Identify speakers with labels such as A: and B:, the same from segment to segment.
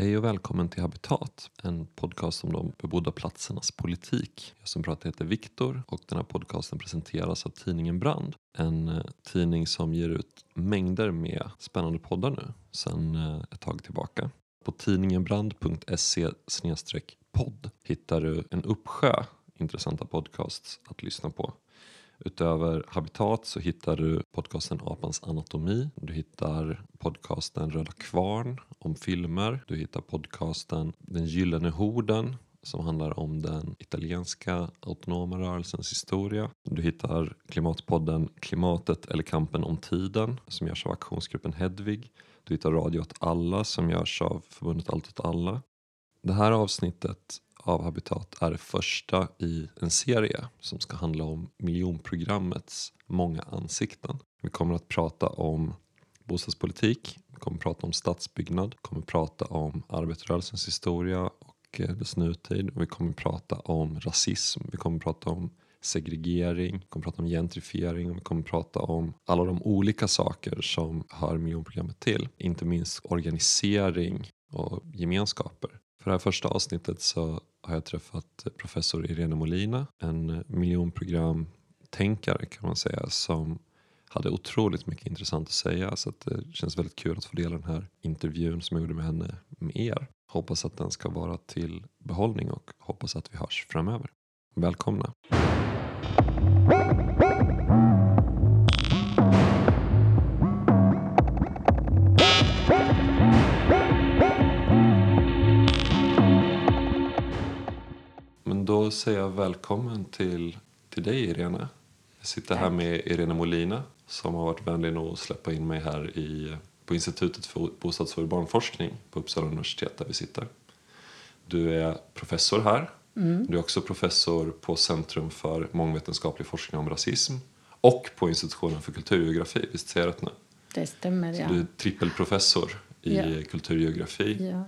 A: Hej och välkommen till Habitat, en podcast om de bebodda platsernas politik. Jag som pratar heter Viktor och den här podcasten presenteras av tidningen Brand. En eh, tidning som ger ut mängder med spännande poddar nu sedan eh, ett tag tillbaka. På tidningenbrand.se podd hittar du en uppsjö intressanta podcasts att lyssna på. Utöver Habitat så hittar du podcasten Apans anatomi. Du hittar podcasten Röda Kvarn om filmer. Du hittar podcasten Den gyllene horden som handlar om den italienska autonoma rörelsens historia. Du hittar klimatpodden Klimatet eller kampen om tiden som görs av aktionsgruppen Hedvig. Du hittar Radio åt alla som görs av förbundet Allt åt alla. Det här avsnittet av Habitat är det första i en serie som ska handla om miljonprogrammets många ansikten. Vi kommer att prata om bostadspolitik, vi kommer att prata om stadsbyggnad, vi kommer att prata om arbetarrörelsens historia och eh, dess nutid. Och vi kommer att prata om rasism, vi kommer att prata om segregering, vi kommer att prata om gentrifiering och vi kommer att prata om alla de olika saker som hör miljonprogrammet till. Inte minst organisering och gemenskaper. För det här första avsnittet så har jag träffat professor Irene Molina, en miljonprogramtänkare kan man säga som hade otroligt mycket intressant att säga så att det känns väldigt kul att få dela den här intervjun som jag gjorde med henne med er. Hoppas att den ska vara till behållning och hoppas att vi hörs framöver. Välkomna! Då säger jag välkommen till, till dig Irene. Jag sitter Tack. här med Irene Molina som har varit vänlig nog att släppa in mig här i, på Institutet för bostads och urbanforskning på Uppsala universitet där vi sitter. Du är professor här. Mm. Du är också professor på Centrum för mångvetenskaplig forskning om rasism och på institutionen för kulturgeografi. Visst säger jag rätt nu?
B: Det stämmer,
A: Så Du är trippelprofessor i ja. kulturgeografi. Ja.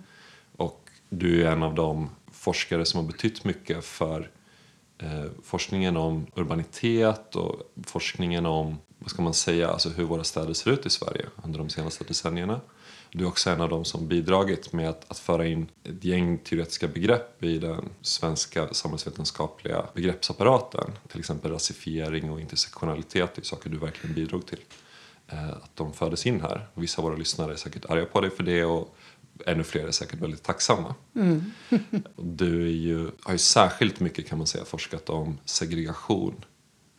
A: Och du är en av de forskare som har betytt mycket för eh, forskningen om urbanitet och forskningen om vad ska man säga, alltså hur våra städer ser ut i Sverige under de senaste decennierna. Du är också en av dem som bidragit med att, att föra in ett gäng teoretiska begrepp i den svenska samhällsvetenskapliga begreppsapparaten. Till exempel rasifiering och intersektionalitet är saker du verkligen bidrog till. Eh, att de fördes in här. Vissa av våra lyssnare är säkert arga på dig för det och ännu fler är säkert väldigt tacksamma. Mm. du är ju, har ju särskilt mycket kan man säga forskat om segregation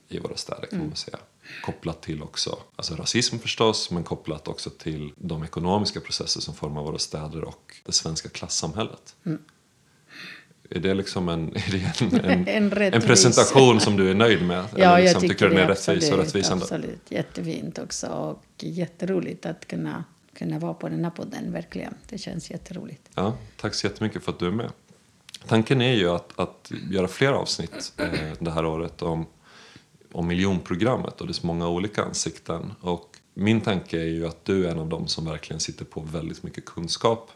A: i våra städer kan mm. man säga. Kopplat till också, alltså rasism förstås, men kopplat också till de ekonomiska processer som formar våra städer och det svenska klassamhället. Mm. Är det liksom en, en, en, en, en, presentation som du är nöjd med?
B: Ja, Eller
A: liksom,
B: jag tycker, tycker
A: den
B: är rättvis och rättvisande? Absolut, jättefint också och jätteroligt att kunna kunna vara på den här podden, verkligen. Det känns jätteroligt.
A: Ja, tack så jättemycket för att du är med. Tanken är ju att, att göra fler avsnitt eh, det här året om, om miljonprogrammet och dess många olika ansikten. Och min tanke är ju att du är en av dem som verkligen sitter på väldigt mycket kunskap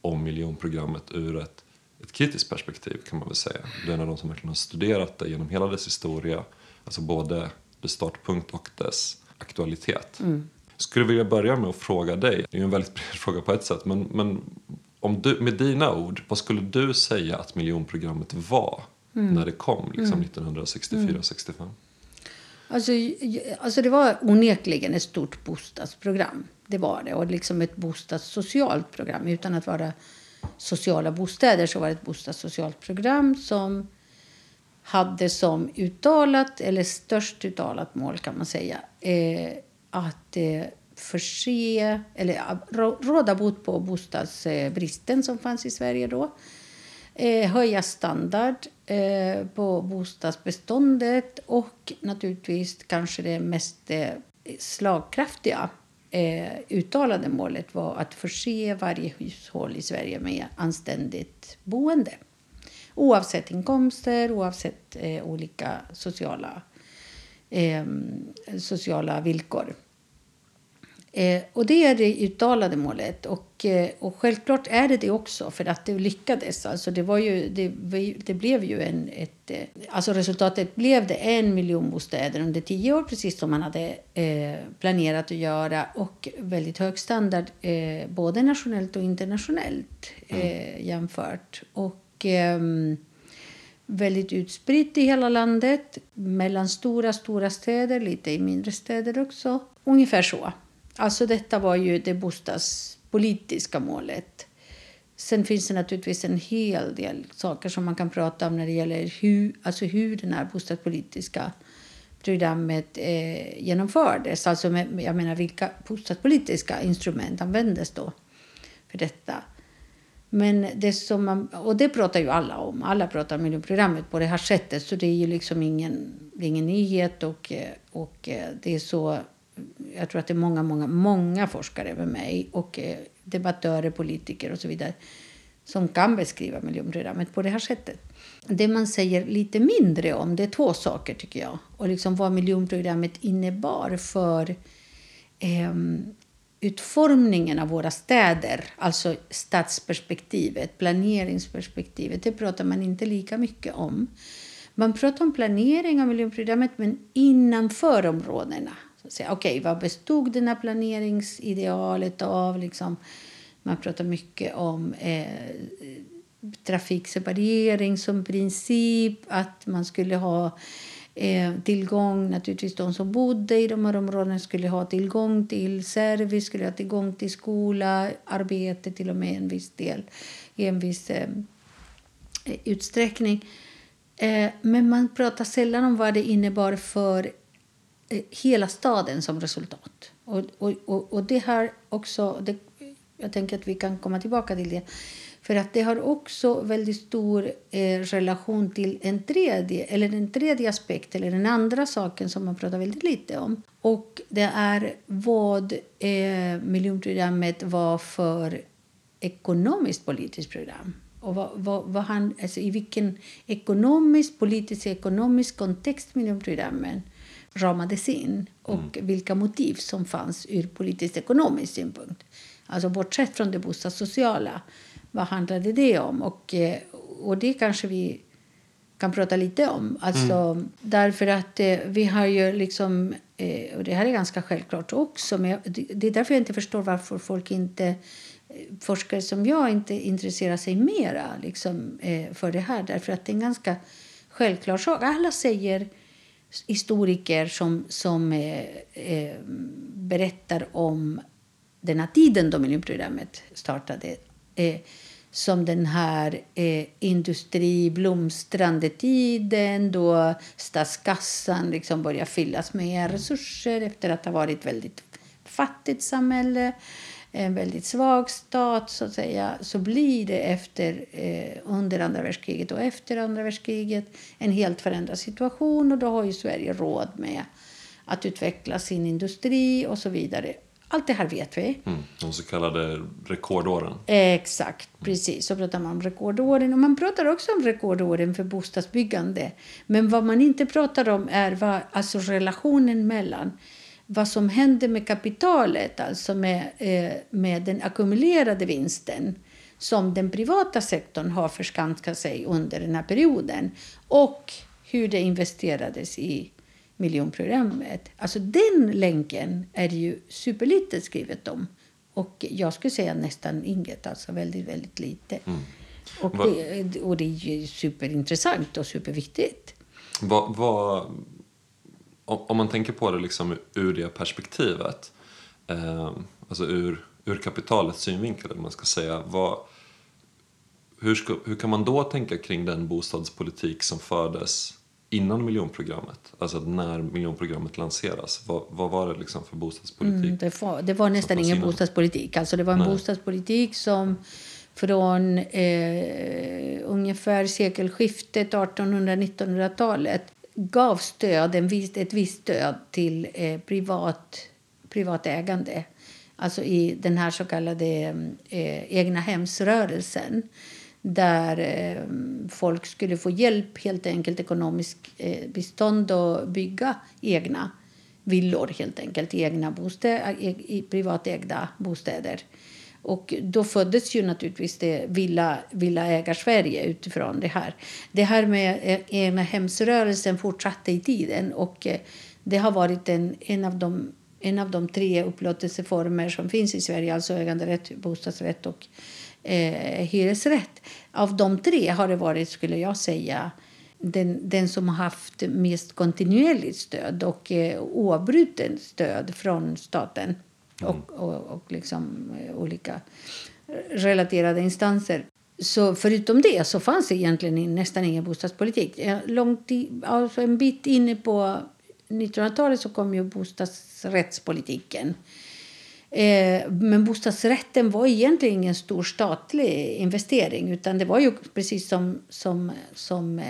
A: om miljonprogrammet ur ett, ett kritiskt perspektiv kan man väl säga. Du är en av dem som verkligen har studerat det genom hela dess historia, alltså både dess startpunkt och dess aktualitet. Mm skulle vilja börja med att fråga dig. Det är ju en väldigt bred fråga på ett sätt. Men, men om du, med dina ord, vad skulle du säga att miljonprogrammet var mm. när det kom liksom mm. 1964-65? Mm.
B: Alltså, alltså det var onekligen ett stort bostadsprogram. Det var det. Och liksom ett bostadssocialt program. Utan att vara sociala bostäder så var det ett bostadssocialt program som hade som uttalat, eller störst uttalat mål kan man säga, eh, att eh, förse, eller råda bot på bostadsbristen som fanns i Sverige då. Eh, höja standard eh, på bostadsbeståndet och naturligtvis kanske det mest slagkraftiga uttalade målet var att förse varje hushåll i Sverige med anständigt boende. Oavsett inkomster, oavsett olika sociala, eh, sociala villkor. Eh, och det är det uttalade målet. Och, eh, och självklart är det det också, för att det lyckades. Alltså det, var ju, det, det blev ju en... Ett, eh, alltså resultatet blev det en miljon bostäder under tio år, precis som man hade eh, planerat att göra. Och väldigt hög standard, eh, både nationellt och internationellt mm. jämfört. Och... Väldigt utspritt i hela landet. Mellan stora, stora städer, lite i mindre städer också. Ungefär så. Alltså detta var ju det bostadspolitiska målet. Sen finns det naturligtvis en hel del saker som man kan prata om när det gäller hur, alltså hur det här bostadspolitiska programmet eh, genomfördes. Alltså med, jag menar vilka bostadspolitiska instrument användes då för detta. Men det som man, och det pratar ju alla om. Alla pratar om miljonprogrammet på det här sättet. Så det är ju liksom ingen, ingen nyhet. Och, eh, och eh, det är så, jag tror att det är många, många, många forskare med mig och eh, debattörer, politiker och så vidare som kan beskriva miljonprogrammet på det här sättet. Det man säger lite mindre om det är två saker tycker jag. Och liksom vad miljonprogrammet innebar för eh, utformningen av våra städer, alltså stadsperspektivet, planeringsperspektivet, det pratar man inte lika mycket om. Man pratar om planering av miljonprogrammet, men innanför områdena. Okej, okay, vad bestod den här planeringsidealet av? Liksom, man pratar mycket om eh, trafikseparering som princip, att man skulle ha eh, tillgång, naturligtvis de som bodde i de här områdena skulle ha tillgång till service, skulle ha tillgång till skola, arbete till och med en viss del, i en viss eh, utsträckning. Eh, men man pratar sällan om vad det innebar för eh, hela staden som resultat. Och, och, och, och det här också, det, jag tänker att vi kan komma tillbaka till det. För att det har också väldigt stor eh, relation till en tredje, eller en tredje aspekt, eller den andra saken som man pratar väldigt lite om. Och det är vad eh, miljonprogrammet var för ekonomiskt politiskt program. Och vad, vad, vad han, alltså i vilken ekonomisk, politisk ekonomisk kontext miljonprogrammen ramades in och mm. vilka motiv som fanns ur politisk ekonomisk synpunkt. Alltså bortsett från det bostadssociala vad handlade det om? Och, eh, och det kanske vi kan prata lite om. Alltså, mm. Därför att eh, vi har ju liksom... Eh, och det här är ganska självklart också. Men det är därför jag inte förstår varför folk inte forskare som jag inte intresserar sig mera liksom, för det här. Därför att det är en ganska självklar sak. Alla säger historiker som, som eh, berättar om den här tiden då miljonprogrammet startade eh, som den här eh, industriblomstrande tiden då statskassan liksom börjar fyllas med resurser efter att ha varit ett väldigt fattigt samhälle en väldigt svag stat så att säga så blir det efter, eh, under andra världskriget och efter andra världskriget en helt förändrad situation och då har ju Sverige råd med att utveckla sin industri och så vidare. Allt det här vet vi.
A: Mm, de så kallade rekordåren.
B: Exakt, precis. Så pratar man om rekordåren. Och man pratar också om rekordåren för bostadsbyggande. Men vad man inte pratar om är vad, alltså relationen mellan vad som händer med kapitalet, alltså med, eh, med den ackumulerade vinsten som den privata sektorn har förskanskat sig under den här perioden och hur det investerades i miljonprogrammet. Alltså den länken är det ju superlite skrivet om. Och jag skulle säga nästan inget, alltså väldigt, väldigt lite. Mm. Och, det, och det är ju superintressant och superviktigt.
A: Vad, vad, om man tänker på det liksom ur det perspektivet, eh, alltså ur, ur kapitalets synvinkel, man ska säga, vad, hur, ska, hur kan man då tänka kring den bostadspolitik som fördes innan miljonprogrammet, alltså när miljonprogrammet lanseras, vad, vad var det liksom för bostadspolitik? Mm,
B: det, var, det var nästan ingen innan. bostadspolitik. Alltså det var en Nej. bostadspolitik som från eh, ungefär sekelskiftet 1800-1900-talet gav stöd, en viss, ett visst stöd till eh, privat, privat ägande. Alltså i den här så kallade eh, egna hemsrörelsen där eh, folk skulle få hjälp, helt enkelt ekonomiskt eh, bistånd och bygga egna villor helt enkelt, egna bostäder, e privatägda bostäder. Och då föddes ju naturligtvis det villa, villaägarsverige utifrån det här. Det här med eh, egna hemsrörelsen fortsatte i tiden och eh, det har varit en, en, av de, en av de tre upplåtelseformer som finns i Sverige, alltså äganderätt, bostadsrätt och eh, hyresrätt. Av de tre har det varit, skulle jag säga, den, den som har haft mest kontinuerligt stöd och eh, oavbruten stöd från staten mm. och, och, och liksom, eh, olika relaterade instanser. Så förutom det så fanns det egentligen nästan ingen bostadspolitik. Långt i, alltså en bit inne på 1900-talet så kom ju bostadsrättspolitiken. Eh, men bostadsrätten var egentligen ingen stor statlig investering utan det var ju precis som, som, som eh,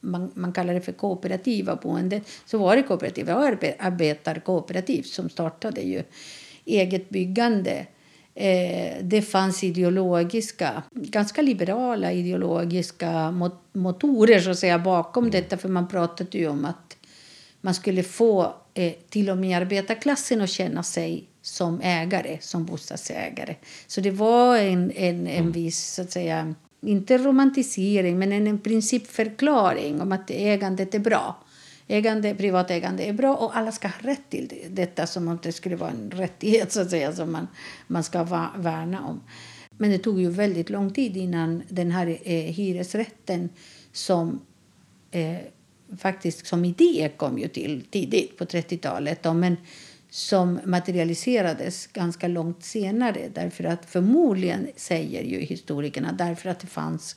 B: man, man kallar det för kooperativa boende så var det kooperativ. Det var arbetarkooperativ som startade ju eget byggande. Eh, det fanns ideologiska, ganska liberala ideologiska motorer så att säga, bakom mm. detta. För man pratade ju om att man skulle få till och med arbetarklassen att känna sig som ägare, som bostadsägare. Så det var en, en, en mm. viss, så att säga, inte romantisering, men en, en principförklaring om att ägandet är bra. Ägande, privat ägande är bra och alla ska ha rätt till det. detta som om det skulle vara en rättighet så att säga, som man, man ska värna om. Men det tog ju väldigt lång tid innan den här eh, hyresrätten som eh, faktiskt som idé kom ju till tidigt på 30-talet. Men som materialiserades ganska långt senare. Därför att förmodligen, säger ju historikerna, därför att det fanns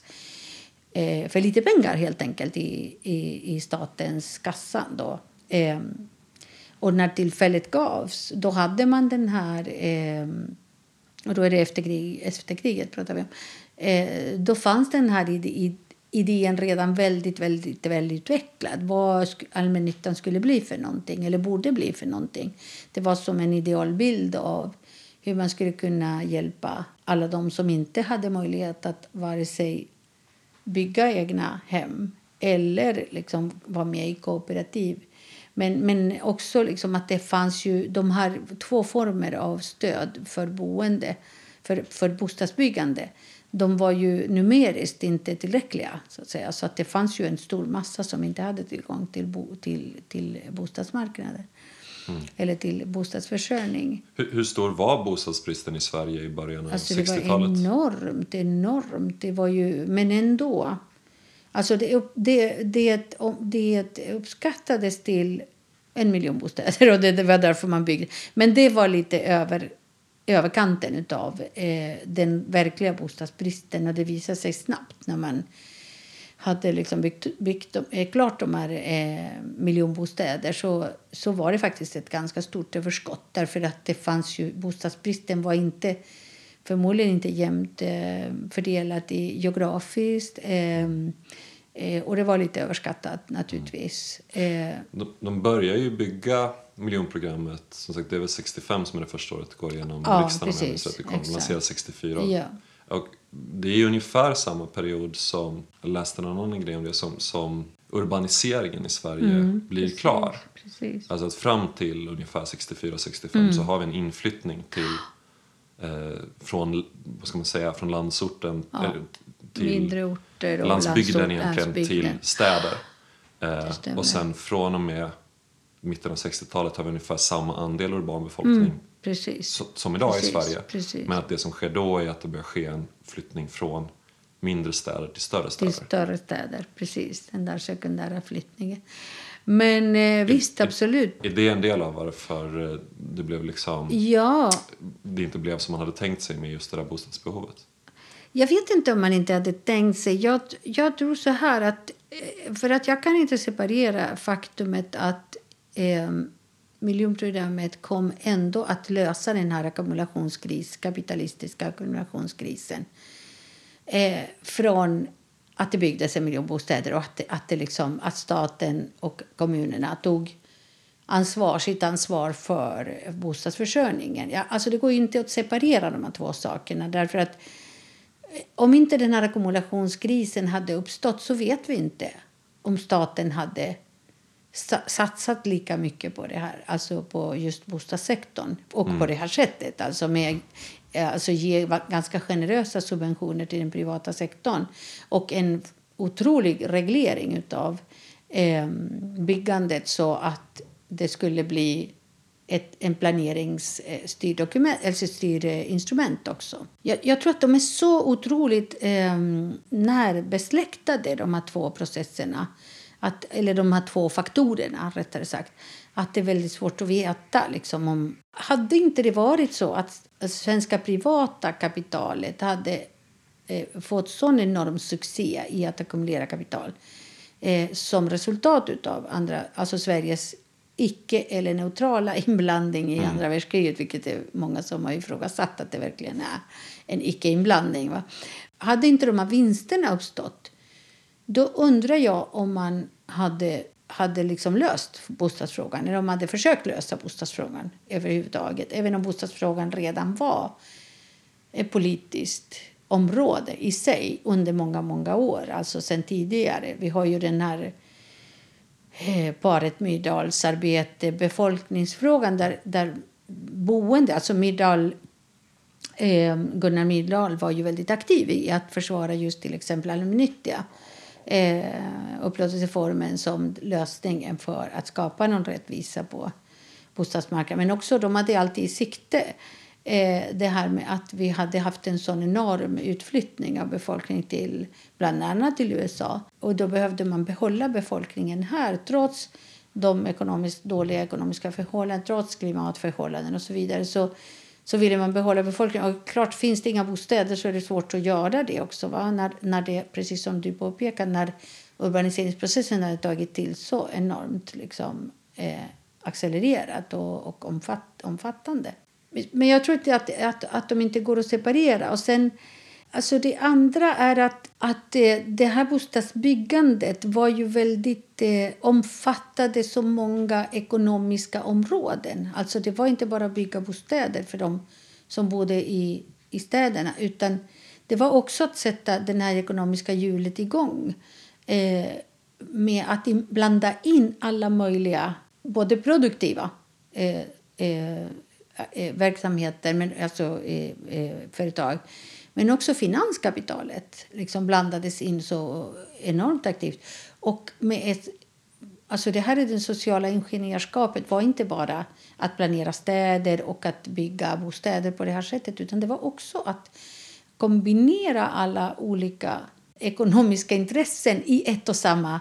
B: eh, för lite pengar helt enkelt i, i, i statens kassa. Då. Eh, och när tillfället gavs, då hade man den här... Eh, och då är det efter, krig, efter kriget pratar vi om. Eh, då fanns den här idén redan väldigt, väldigt välutvecklad. Vad allmännyttan skulle bli för någonting, eller borde bli för någonting. Det var som en idealbild av hur man skulle kunna hjälpa alla de som inte hade möjlighet att vare sig bygga egna hem eller liksom vara med i kooperativ. Men, men också liksom att det fanns ju de här två former av stöd för boende, för, för bostadsbyggande de var ju numeriskt inte tillräckliga. Så att säga. Så att det fanns ju en stor massa som inte hade tillgång till, bo, till, till bostadsmarknaden. Mm. Eller till bostadsförsörjning.
A: Hur, hur, stor var bostadsbristen i Sverige i början av
B: alltså
A: 60-talet?
B: Det var enormt, enormt. Det var ju, men ändå. Alltså det, det, det, det uppskattades till en miljon bostäder och det, det var därför man byggde. Men det var lite över överkanten av eh, den verkliga bostadsbristen. Och det visade sig snabbt när man hade liksom byggt, byggt eh, klart de här eh, miljonbostäder så, så var det faktiskt ett ganska stort överskott. Därför att det fanns ju, bostadsbristen var inte förmodligen inte jämnt eh, fördelad i, geografiskt. Eh, eh, och det var lite överskattat naturligtvis.
A: Mm. De, de börjar ju bygga miljonprogrammet, som sagt det är väl 65 som är det första året det går igenom ja, riksdagen om det kom. Lanseras 64.
B: Ja.
A: Och det är ungefär samma period som, jag läste någon annan grej om det, som, som urbaniseringen i Sverige mm, blir precis, klar.
B: Precis.
A: Alltså att fram till ungefär 64-65 mm. så har vi en inflyttning till eh, från, vad ska man säga, från landsorten
B: ja. eh, till
A: orter landsbygden egentligen landsbygden. till städer. Eh, och sen från och med mitten av 60-talet har vi ungefär samma andel urban befolkning mm, som idag
B: precis,
A: i Sverige.
B: Precis.
A: Men att det som sker då är att det börjar ske en flyttning från mindre städer till större städer.
B: Till större städer, precis. Den där sekundära flyttningen. Men eh, visst,
A: är,
B: absolut.
A: Är det en del av varför eh, det blev liksom...
B: Ja.
A: Det inte blev som man hade tänkt sig med just det där bostadsbehovet?
B: Jag vet inte om man inte hade tänkt sig. Jag, jag tror så här att... Eh, för att jag kan inte separera faktumet att eh, miljonprogrammet kom ändå att lösa den här ackumulationskris, kapitalistiska ackumulationskrisen eh, från att det byggdes en miljon bostäder och att, det, att, det liksom, att staten och kommunerna tog ansvar, sitt ansvar för bostadsförsörjningen. Ja, alltså det går inte att separera de här två sakerna. Därför att eh, om inte den här ackumulationskrisen hade uppstått så vet vi inte om staten hade satsat lika mycket på det här, alltså på just bostadssektorn och mm. på det här sättet. Alltså med Eh, alltså ge ganska generösa subventioner till den privata sektorn och en otrolig reglering av eh, byggandet så att det skulle bli ett en planeringsstyrdokument, eh, alltså styrinstrument också. Jag, jag, tror att de är så otroligt eh, närbesläktade, de här två processerna. Att, eller de här två faktorerna, rättare sagt. Att det är väldigt svårt att veta. Liksom, om, hade inte det varit så att svenska privata kapitalet hade eh, fått sån enorm succé i att ackumulera kapital eh, som resultat av andra, alltså Sveriges icke eller neutrala inblandning i mm. andra världskriget, vilket är många som har ifrågasatt att det verkligen är en icke-inblandning. Hade inte de här vinsterna uppstått, då undrar jag om man hade, hade liksom löst bostadsfrågan, eller om man hade försökt lösa bostadsfrågan överhuvudtaget, även om bostadsfrågan redan var ett politiskt område i sig under många, många år, alltså sen tidigare. Vi har ju den här Eh, paret Myrdals arbete, befolkningsfrågan där, där boende, alltså Myrdal, eh, Gunnar Myrdal var ju väldigt aktiv i att försvara just till exempel allmännyttiga eh, upplåtelseformen som lösningen för att skapa någon rättvisa på bostadsmarknaden. Men också de hade alltid i sikte eh, det här med att vi hade haft en sån enorm utflyttning av befolkning till bland annat till USA. Och då behövde man behålla befolkningen här trots de ekonomiskt dåliga ekonomiska förhållanden. trots klimatförhållanden och så vidare. Så, så ville man behålla befolkningen. Och klart, finns det inga bostäder så är det svårt att göra det också. Va? När, när det, precis som du påpekar, när urbaniseringsprocessen hade tagit till så enormt liksom, eh, accelererat och, och omfatt, omfattande. Men jag tror inte att, att, att de inte går att separera. Och sen, alltså det andra är att, att det, här bostadsbyggandet var ju väldigt eh, omfattade så många ekonomiska områden. Alltså det var inte bara att bygga bostäder för dem som bodde i, i städerna utan det var också att sätta det här ekonomiska hjulet igång eh, med att in, blanda in alla möjliga, både produktiva eh, eh Eh, verksamheter, men, alltså eh, eh, företag. Men också finanskapitalet liksom blandades in så enormt aktivt. Och med ett, alltså det här är det sociala ingenjörskapet var inte bara att planera städer och att bygga bostäder på det här sättet utan det var också att kombinera alla olika ekonomiska intressen i ett och samma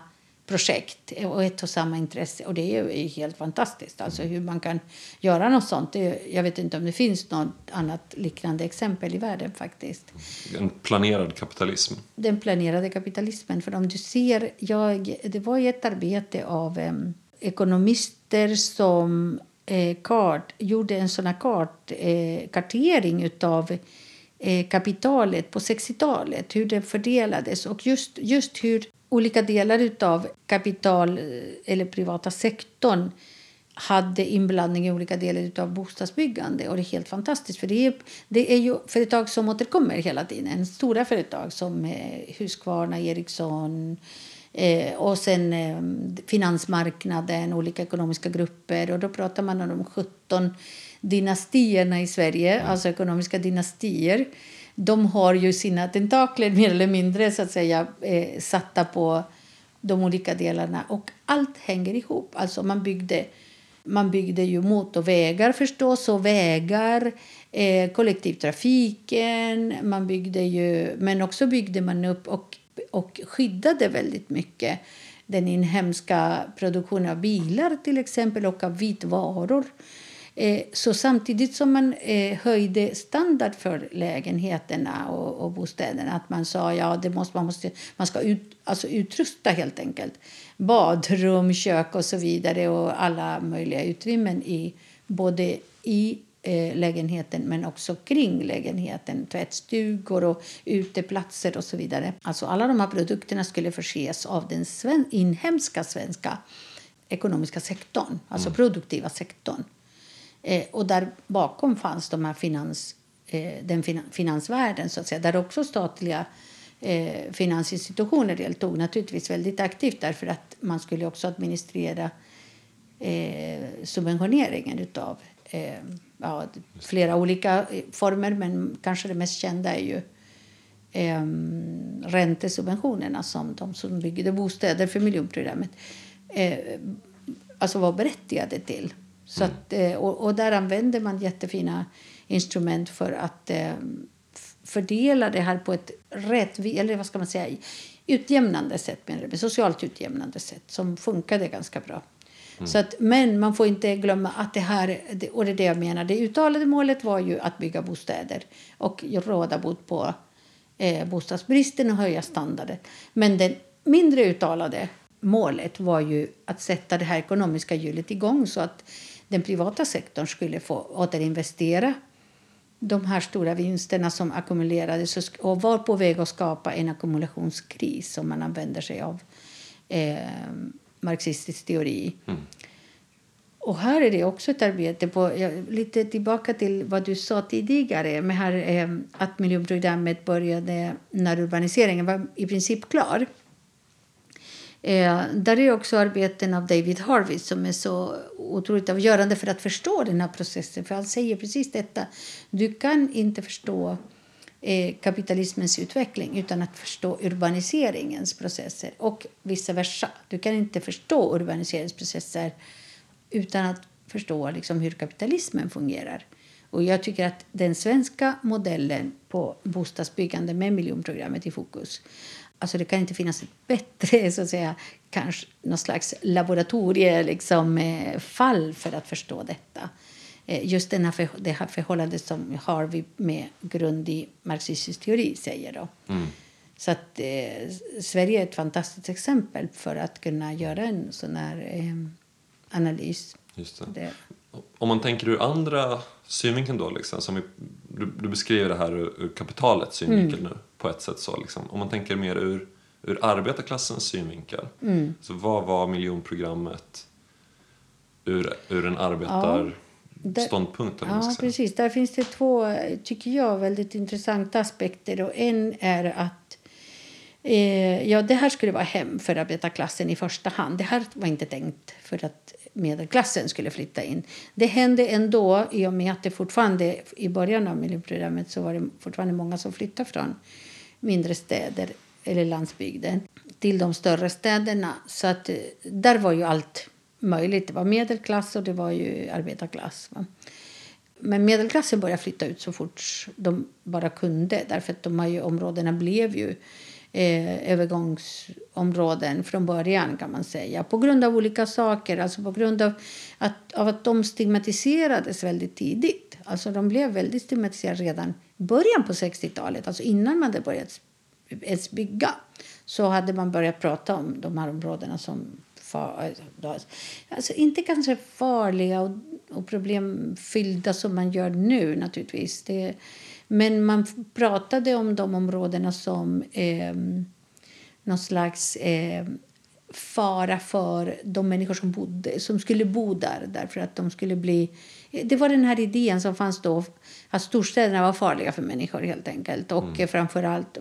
B: projekt och ett och samma intresse. Och det är helt fantastiskt. Alltså hur man kan göra något sånt. jag vet inte om det finns något annat liknande exempel i världen faktiskt.
A: En planerad kapitalism.
B: Den planerade kapitalismen. För om du ser, jag, det var ett arbete av eh, ekonomister som eh, kart, gjorde en sån kart, eh, kartering utav eh, kapitalet på 60-talet, hur det fördelades och just, just hur olika delar av kapital eh, eller privata sektorn hade inblandning i olika delar av bostadsbyggande. Och det är helt fantastiskt. För det är, det är ju företag som återkommer hela tiden. Stora företag som eh, Husqvarna, Ericsson eh, och sen eh, finansmarknaden, olika ekonomiska grupper. Och då pratar man om de 17 dynastierna i Sverige, alltså ekonomiska dynastier de har ju sina tentakler mer eller mindre så att säga eh, satta på de olika delarna och allt hänger ihop. Alltså man byggde, man byggde ju motorvägar förstås och vägar, eh, kollektivtrafiken, man byggde ju, men också byggde man upp och, och skyddade väldigt mycket den inhemska produktionen av bilar till exempel och av vitvaror. Eh, så samtidigt som man eh, höjde standard för lägenheterna och, och bostäderna, att man sa ja det måste, man, måste, man ska ut, alltså utrusta helt enkelt badrum, kök och så vidare och alla möjliga utrymmen i både i eh, lägenheten men också kring lägenheten. Tvättstugor och uteplatser och så vidare. Alltså alla de här produkterna skulle förses av den sven inhemska svenska ekonomiska sektorn, alltså mm. produktiva sektorn. Eh, och där bakom fanns de här finans, eh, den finan, finansvärlden, så att säga, där också statliga eh, finansinstitutioner deltog naturligtvis väldigt aktivt därför att man skulle också administrera eh, subventioneringen utav eh, ja, flera olika eh, former men kanske det mest kända är ju eh, räntesubventionerna som de som byggde bostäder för miljonprogrammet eh, alltså var berättigade till. Så
A: Mm.
B: att, eh, och, och där använder man jättefina instrument för att eh, fördela det här på ett rättvis, eller vad ska man säga, utjämnande sätt, menar socialt utjämnande sätt som funkade ganska bra. Så att, men man får inte glömma att det här, och det är det jag menar, det uttalade målet var ju att bygga bostäder och råda bot på eh, bostadsbristen och höja standarden. Men det mindre uttalade målet var ju att sätta det här ekonomiska hjulet igång så att den privata sektorn skulle få återinvestera de här stora vinsterna som ackumulerades och var på väg att skapa en ackumulationskris som man använder sig av eh, marxistisk teori. Och här är det också ett arbete på, ja, lite tillbaka till vad du sa tidigare, med här, eh, att miljonprogrammet började när urbaniseringen var i princip klar. Eh, där är också arbeten av David Harvey som är så otroligt avgörande för att förstå den här processen. För han säger precis detta. Du kan inte förstå eh, kapitalismens utveckling utan att förstå urbaniseringens processer och vice versa. Du kan inte förstå urbaniseringsprocesser utan att förstå liksom, hur kapitalismen fungerar. Och jag tycker att den svenska modellen på bostadsbyggande med miljonprogrammet i fokus Alltså det kan inte finnas ett bättre så att säga, kanske någon slags laboratorie liksom, eh, fall för att förstå detta. Eh, just den här för, det här förhållandet som Harvey med grund i marxistisk teori säger. Då. Så att eh, Sverige är ett fantastiskt exempel för att kunna göra en sån här eh, analys.
A: Just det.
B: Det,
A: Om man tänker ur andra synvinkeln då, liksom, som vi, du, du beskriver det här ur, ur kapitalets synvinkel nu på ett sätt så liksom. Om man tänker mer ur, ur arbetarklassens synvinkel. Så vad var miljonprogrammet ur, ur en arbetarståndpunkt? eller vad man
B: Ja, precis. Där finns det två, tycker jag, väldigt intressanta aspekter. Och en är att eh, ja, det här skulle vara hem för arbetarklassen i första hand. Det här var inte tänkt för att medelklassen skulle flytta in. Det hände ändå i och med att det fortfarande i början av miljonprogrammet så var det fortfarande många som flyttade från mindre städer eller landsbygden till de större städerna. Så att eh, där var ju allt möjligt. Det var medelklass och det var ju arbetarklass. Va? Men medelklassen började flytta ut så fort de bara kunde. Därför att de här ju, områdena blev ju eh, övergångsområden från början kan man säga. På grund av olika saker. Alltså på grund av att, av att de stigmatiserades väldigt tidigt. Alltså de blev väldigt stigmatiserade redan början på 60-talet. Alltså innan man hade börjat ens bygga. Så hade man börjat prata om de här områdena som far, alltså inte kanske farliga och, och problemfyllda som man gör nu naturligtvis. Det, men man pratade om de områdena som eh, någon slags eh, fara för de människor som, bodde, som skulle bo där. Därför att de skulle bli... Det var den här idén som fanns då att storstäderna var farliga för människor helt enkelt. Och mm. framförallt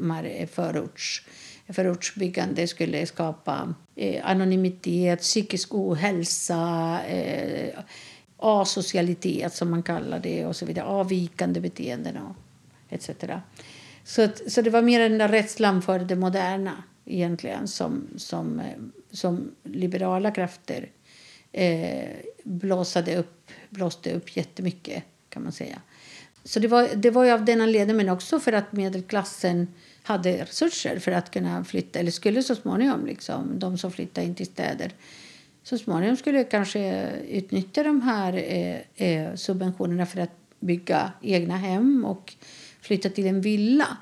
B: förorts, förortsbyggande skulle skapa eh, anonymitet, psykisk ohälsa, eh, asocialitet som man kallar det och så vidare. Avvikande beteenden och etc. Så, att, så det var mer den där rädslan för det moderna egentligen som, som, som liberala krafter eh, blåsade upp, blåste upp jättemycket kan man säga. Så det var, det var ju av den anledningen men också för att medelklassen hade resurser för att kunna flytta, eller skulle så småningom, liksom, de som flyttade in till städer så småningom skulle kanske utnyttja de här eh, eh, subventionerna för att bygga egna hem och flytta till en villa.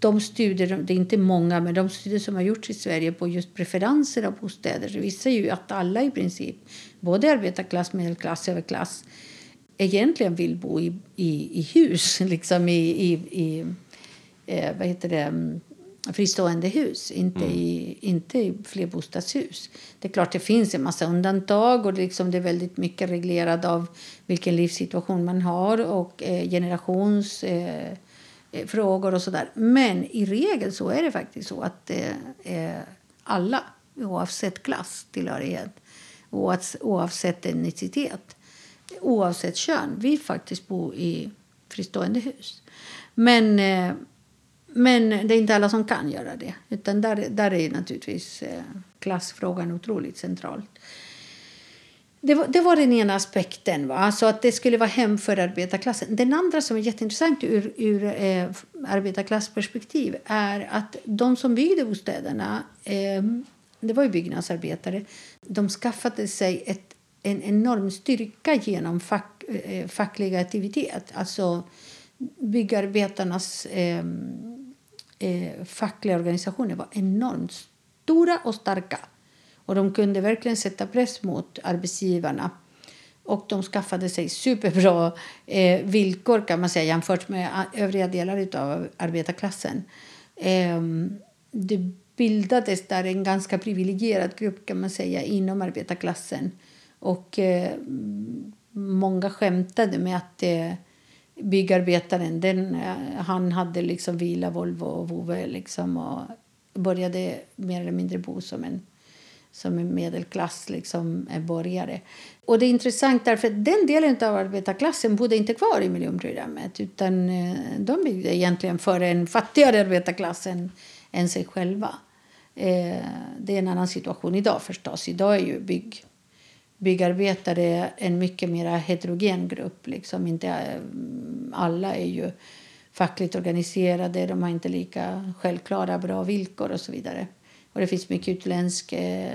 B: De studier, det är inte många, men de studier som har gjorts i Sverige på just preferenser av bostäder visar ju att alla i princip, både arbetarklass, medelklass, överklass, egentligen vill bo i, i, i hus, liksom i, i, i eh, vad heter det, fristående hus, inte, mm. i, inte i flerbostadshus. Det är klart det finns en massa undantag och liksom, det är väldigt mycket reglerat av vilken livssituation man har och eh, generations eh, Eh, frågor och sådär. Men i regel så är det faktiskt så att eh, eh, alla, oavsett klass, tillhörighet, oavsett etnicitet, oavsett kön, vill faktiskt bo i fristående hus. Men, men det är inte alla som kan göra det. Utan där, där är naturligtvis klassfrågan otroligt central. Det var, det var den ena aspekten, va? Alltså att det skulle vara hem för arbetarklassen. Den andra som är jätteintressant ur, ur eh, arbetarklassperspektiv är att de som byggde bostäderna, eh, det var ju byggnadsarbetare, de skaffade sig ett, en enorm styrka genom fack, eh, facklig aktivitet. Alltså byggarbetarnas eh, eh, fackliga organisationer var enormt stora och starka. Och de kunde verkligen sätta press mot arbetsgivarna. Och de skaffade sig superbra eh, villkor kan man säga jämfört med övriga delar av arbetarklassen. Eh, det bildades där en ganska privilegierad grupp kan man säga inom arbetarklassen. Och eh, många skämtade med att eh, byggarbetaren den, eh, han hade liksom Vila, Volvo och Vove liksom, och började mer eller mindre bo som en som är medelklass liksom, är borgare. Och det är intressant därför att den delen av arbetarklassen bodde inte kvar i miljonprogrammet utan eh, de byggde egentligen för en fattigare arbetarklass än, än sig själva. Eh, det är en annan situation idag förstås. Idag är ju bygg, byggarbetare en mycket mer heterogen grupp. Liksom inte, eh, alla är ju fackligt organiserade, de har inte lika självklara bra villkor och så vidare. Och det finns mycket utländsk eh,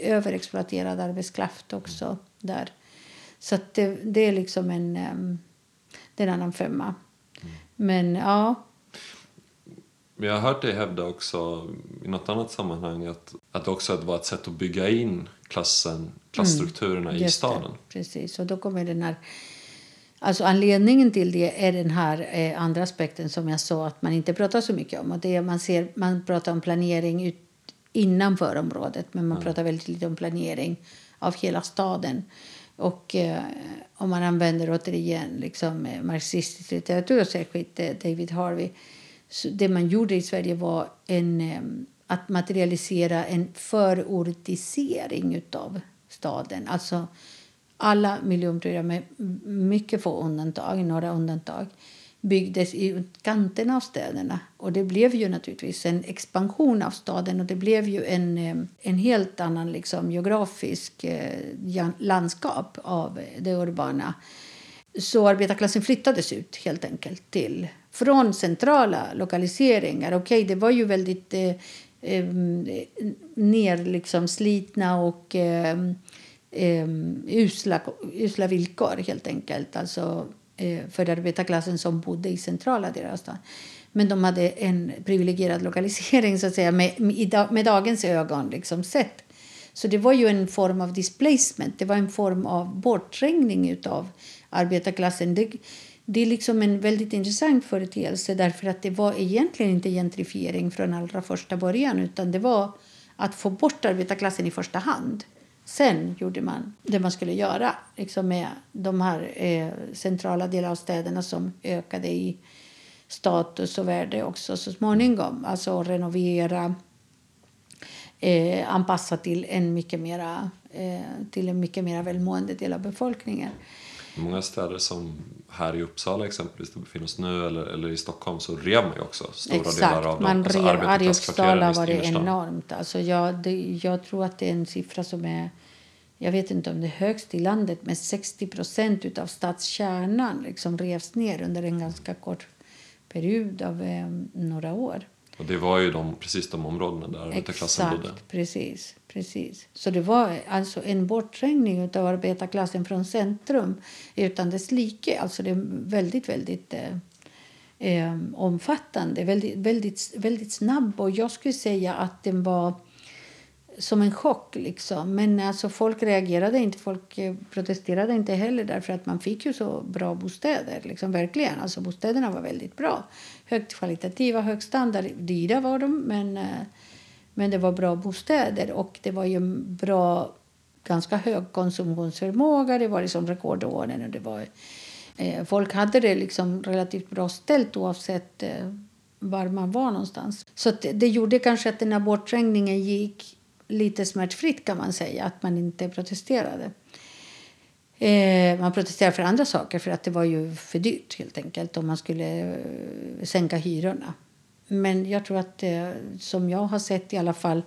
B: överexploaterad arbetskraft också där. Så det, det, är liksom en, um, det är en annan femma. Mm. Men ja.
A: Jag har hört dig hävda också i något annat sammanhang att, att det också var ett sätt att bygga in klassen, klassstrukturerna mm, i staden.
B: Det, precis, och då kommer den här Alltså anledningen till det är den här eh, andra aspekten som jag sa att man inte pratar så mycket om. Och det är man, ser, man pratar om planering ut, innanför området men man pratar väldigt lite om planering av hela staden. Och eh, om man använder återigen liksom, eh, marxistisk litteratur särskilt eh, David Harvey så det man gjorde i Sverige var en, eh, att materialisera en förortisering av staden. Alltså alla miljonprogram med mycket få undantag, några undantag byggdes i kanterna av städerna. Och det blev ju naturligtvis en expansion av staden och det blev ju en, en helt annan liksom, geografisk eh, landskap av det urbana. Så arbetarklassen flyttades ut helt enkelt till från centrala lokaliseringar. Okej, okay, det var ju väldigt eh, eh, ner liksom, slitna och eh, usla, usla villkor helt enkelt. Alltså Eh, för arbetarklassen som bodde i centrala delar av stan. Men de hade en privilegierad lokalisering så att säga med, med dagens ögon liksom sett. Så det var ju en form av displacement, det var en form av bortträngning av arbetarklassen. Det, det är liksom en väldigt intressant företeelse därför att det var egentligen inte gentrifiering från allra första början utan det var att få bort arbetarklassen i första hand. Sen gjorde man det man skulle göra liksom med de här eh, centrala delarna av städerna som ökade i status och värde också så småningom. Alltså renovera, eh, anpassa till en mycket mera, eh, till en mycket mer välmående del av befolkningen.
A: Många städer som här i Uppsala exempelvis, där vi befinner oss nu, eller, eller i Stockholm så rev man ju också stora
B: Exakt,
A: delar av
B: man alltså rev, här i Uppsala var det enormt. Alltså jag, det, jag tror att det är en siffra som är jag vet inte om det är högst i landet, men 60 procent av stadskärnan liksom revs ner under en ganska kort period av eh, några år.
A: Och det var ju de, precis de områdena där arbetarklassen bodde.
B: Precis, precis. Så det var alltså en bortträngning av arbetarklassen från centrum utan dess like. Alltså det är väldigt, väldigt eh, eh, omfattande, väldigt, väldigt, väldigt snabb. Och jag skulle säga att den var som en chock. Liksom. Men alltså, folk reagerade inte, folk eh, protesterade inte heller därför att man fick ju så bra bostäder. Liksom, verkligen. Alltså, bostäderna var väldigt bra. Högt kvalitativa, hög standard. Dyra var de, men, eh, men det var bra bostäder. Och det var ju bra, ganska hög konsumtionsförmåga. Det var liksom rekordåren och det var eh, folk hade det liksom relativt bra ställt oavsett eh, var man var någonstans. Så det, det gjorde kanske att den här bortträngningen gick lite smärtfritt kan man säga, att man inte protesterade. Eh, man protesterade för andra saker, för att det var ju för dyrt helt enkelt om man skulle eh, sänka hyrorna. Men jag tror att eh, som jag har sett i alla fall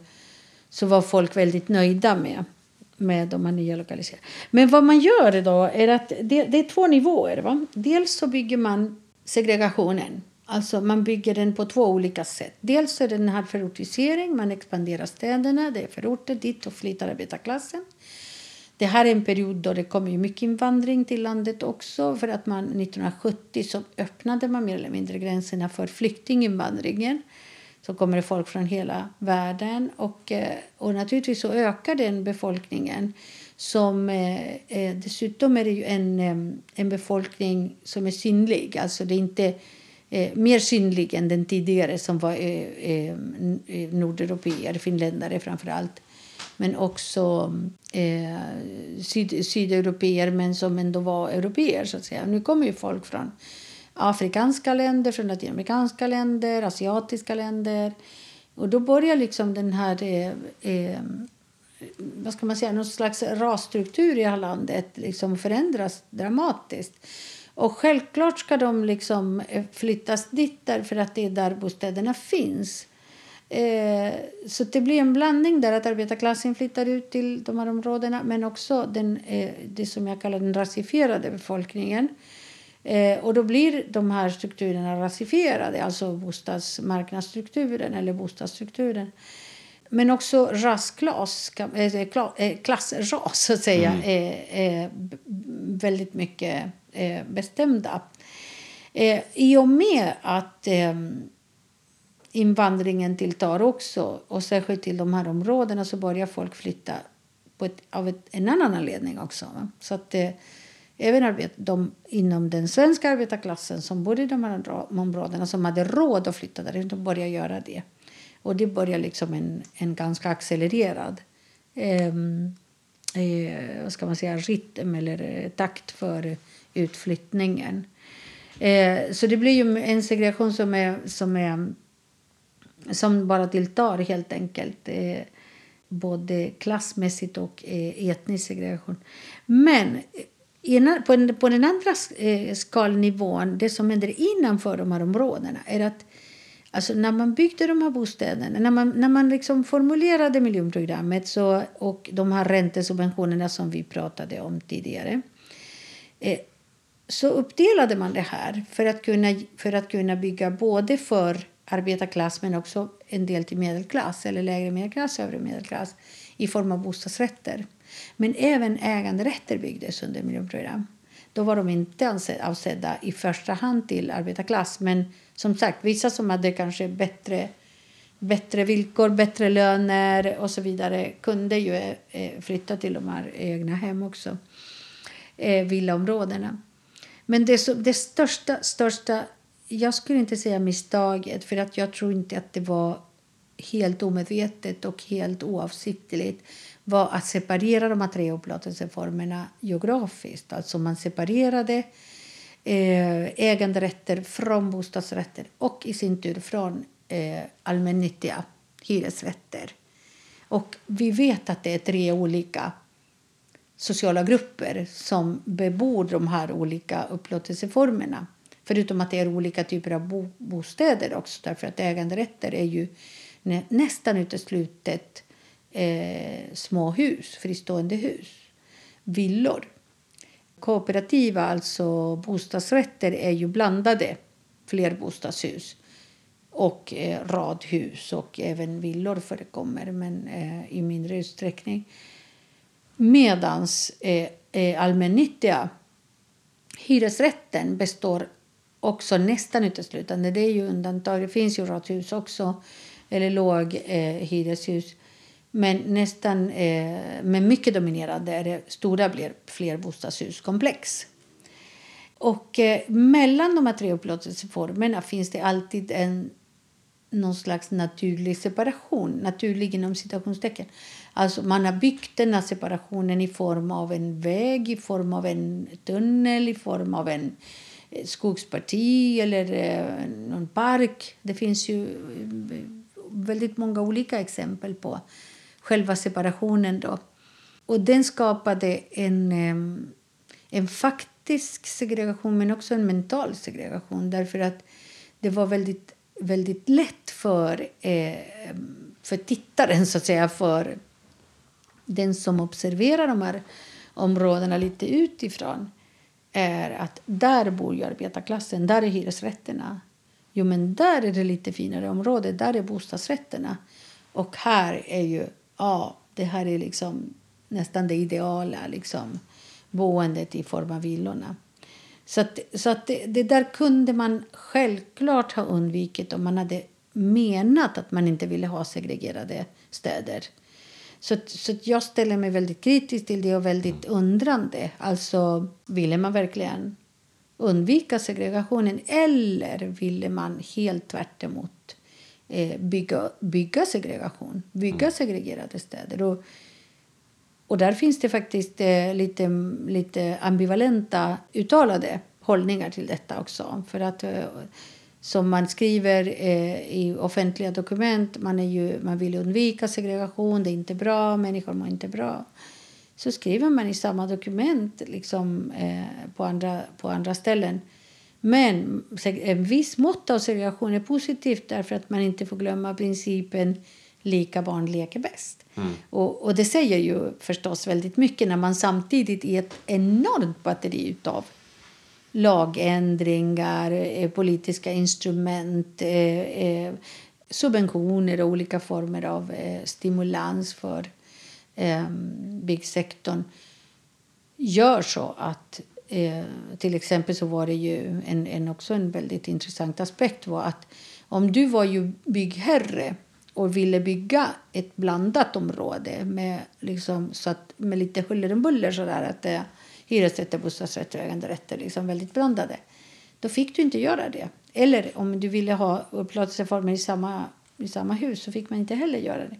B: så var folk väldigt nöjda med, med de här nya lokaliseringarna. Men vad man gör idag är att det, det är två nivåer. Va? Dels så bygger man segregationen. Alltså man bygger den på två olika sätt. Dels är det den här förortisering, man expanderar städerna, det är förorter, dit och flyttar arbetarklassen. Det här är en period då det kommer mycket invandring till landet också. För att man 1970 så öppnade man mer eller mindre gränserna för flyktinginvandringen. Så kommer det folk från hela världen. Och, eh, och naturligtvis så ökar den befolkningen. Som, eh, eh dessutom är det ju en, eh, en befolkning som är synlig. Alltså det är inte eh, mer synlig än den tidigare som var eh, eh, nordeuropeer, finländare framför allt men också eh, syd, sydeuropeer men som ändå var europeer. Så att säga. Nu kommer ju folk från afrikanska länder, från latinamerikanska länder, asiatiska länder. Och då börjar liksom den här eh, eh, vad ska man säga, någon slags rasstruktur i det här landet liksom förändras dramatiskt. Och självklart ska de liksom eh, flyttas dit därför att det är där bostäderna finns. Eh, så det blir en blandning där att arbetarklassen flyttar ut till de här områdena men också den, eh, det som jag kallar den rasifierade befolkningen. Eh, och då blir de här strukturerna rasifierade, alltså bostadsmarknadsstrukturen eller bostadsstrukturen. Men också rasklass, eh, eh, klassras så att säga, mm. är, är väldigt mycket eh, bestämda. I och med att invandringen tilltar också och särskilt till de här områdena så börjar folk flytta på ett, av ett, en annan anledning också. Va? Så att eh, även arbet, de inom den svenska arbetarklassen som bodde i de här områdena som hade råd att flytta där, de börjar göra det. Och det börjar liksom en, en ganska accelererad eh, eh, vad ska man säga, rytm eller eh, takt för utflyttningen. Eh, så det blir ju en segregation som är, som är som bara tilltar helt enkelt. Eh, både klassmässigt och eh, etnisk segregation. Men eh, på, på den andra eh, skalnivån, det som händer innanför de här områdena är att Alltså när man byggde de här bostäderna, när man, när man liksom formulerade miljonprogrammet så, och de här räntesubventionerna som vi pratade om tidigare eh, så uppdelade man det här för att kunna, för att kunna bygga både för arbetarklass men också en del till medelklass eller lägre medelklass, övre medelklass i form av bostadsrätter. Men även äganderätter byggdes under miljonprogram. Då var de inte avsedda i första hand till arbetarklass men som sagt, vissa som hade kanske bättre, bättre villkor, bättre löner och så vidare kunde ju eh, eh, flytta till de här egna hem också, eh, villaområdena. Men det, det största, största jag skulle inte säga misstaget, för att jag tror inte att det var helt omedvetet och helt oavsiktligt var att separera de här tre upplåtelseformerna geografiskt. Alltså man separerade eh, äganderätter från bostadsrätter och i sin tur från eh, allmännyttiga hyresrätter. Och vi vet att det är tre olika sociala grupper som bebor de här olika upplåtelseformerna. Förutom att det är olika typer av bo bostäder också. Därför att äganderätter är ju nä nästan uteslutet eh, små hus, fristående hus. Villor. Kooperativa, alltså bostadsrätter, är ju blandade flerbostadshus och eh, radhus och även villor förekommer, men eh, i mindre utsträckning. Medans eh, eh allmännyttiga hyresrätten består också nästan uteslutande. Det är ju undantag. Det finns ju radhus också, eller låg eh, hyreshus. Men nästan eh, med mycket dominerande är det stora blir flerbostadshuskomplex. Och eh, mellan de här tre upplåtelseformerna finns det alltid en någon slags naturlig separation. Naturlig inom citationstecken. Alltså man har byggt den här separationen i form av en väg, i form av en tunnel, i form av en skogsparti eller eh, någon park. Det finns ju eh, väldigt många olika exempel på själva separationen. Då. Och den skapade en, eh, en faktisk segregation men också en mental segregation därför att det var väldigt, väldigt lätt för, för tittaren, så att säga, för den som observerar de här områdena lite utifrån är att där bor ju arbetarklassen, där är hyresrätterna. Jo, men där är det lite finare område, där är bostadsrätterna. Och här är ju, ja, det här är liksom nästan det ideala liksom, boendet i form av villorna. Så, att, så att det, det, där kunde man självklart ha undvikit om man hade menat att man inte ville ha segregerade städer. Så, så jag ställer mig väldigt kritisk till det och väldigt undrande. Alltså, ville man verkligen undvika segregationen eller ville man helt tvärt emot eh, bygga, bygga segregation, bygga mm. segregerade städer? Och, och där finns det faktiskt eh, lite, lite ambivalenta uttalade hållningar till detta också. För att eh, som man skriver eh, i offentliga dokument, man, är ju, man vill undvika segregation, det är inte bra, människor mår inte bra. Så skriver man i samma dokument liksom, eh, på, andra, på andra ställen. Men en viss mått av segregation är positivt därför att man inte får glömma principen lika barn leker bäst. Mm. Och, och, det säger ju förstås väldigt mycket när man samtidigt i ett enormt batteri utav lagändringar, eh, politiska instrument, eh, eh, subventioner och olika former av eh, stimulans för ehm, byggsektorn. Gör så att eh, till exempel så var det ju en, en, också en väldigt intressant aspekt var att om du var ju byggherre och ville bygga ett blandat område med, liksom, så att, med lite huller om buller sådär att det hyresrätter, bostadsrätter och äganderätter liksom väldigt blandade. Då fick du inte göra det. Eller om du ville ha upplåtelseformer i samma, i samma hus så fick man inte heller göra det.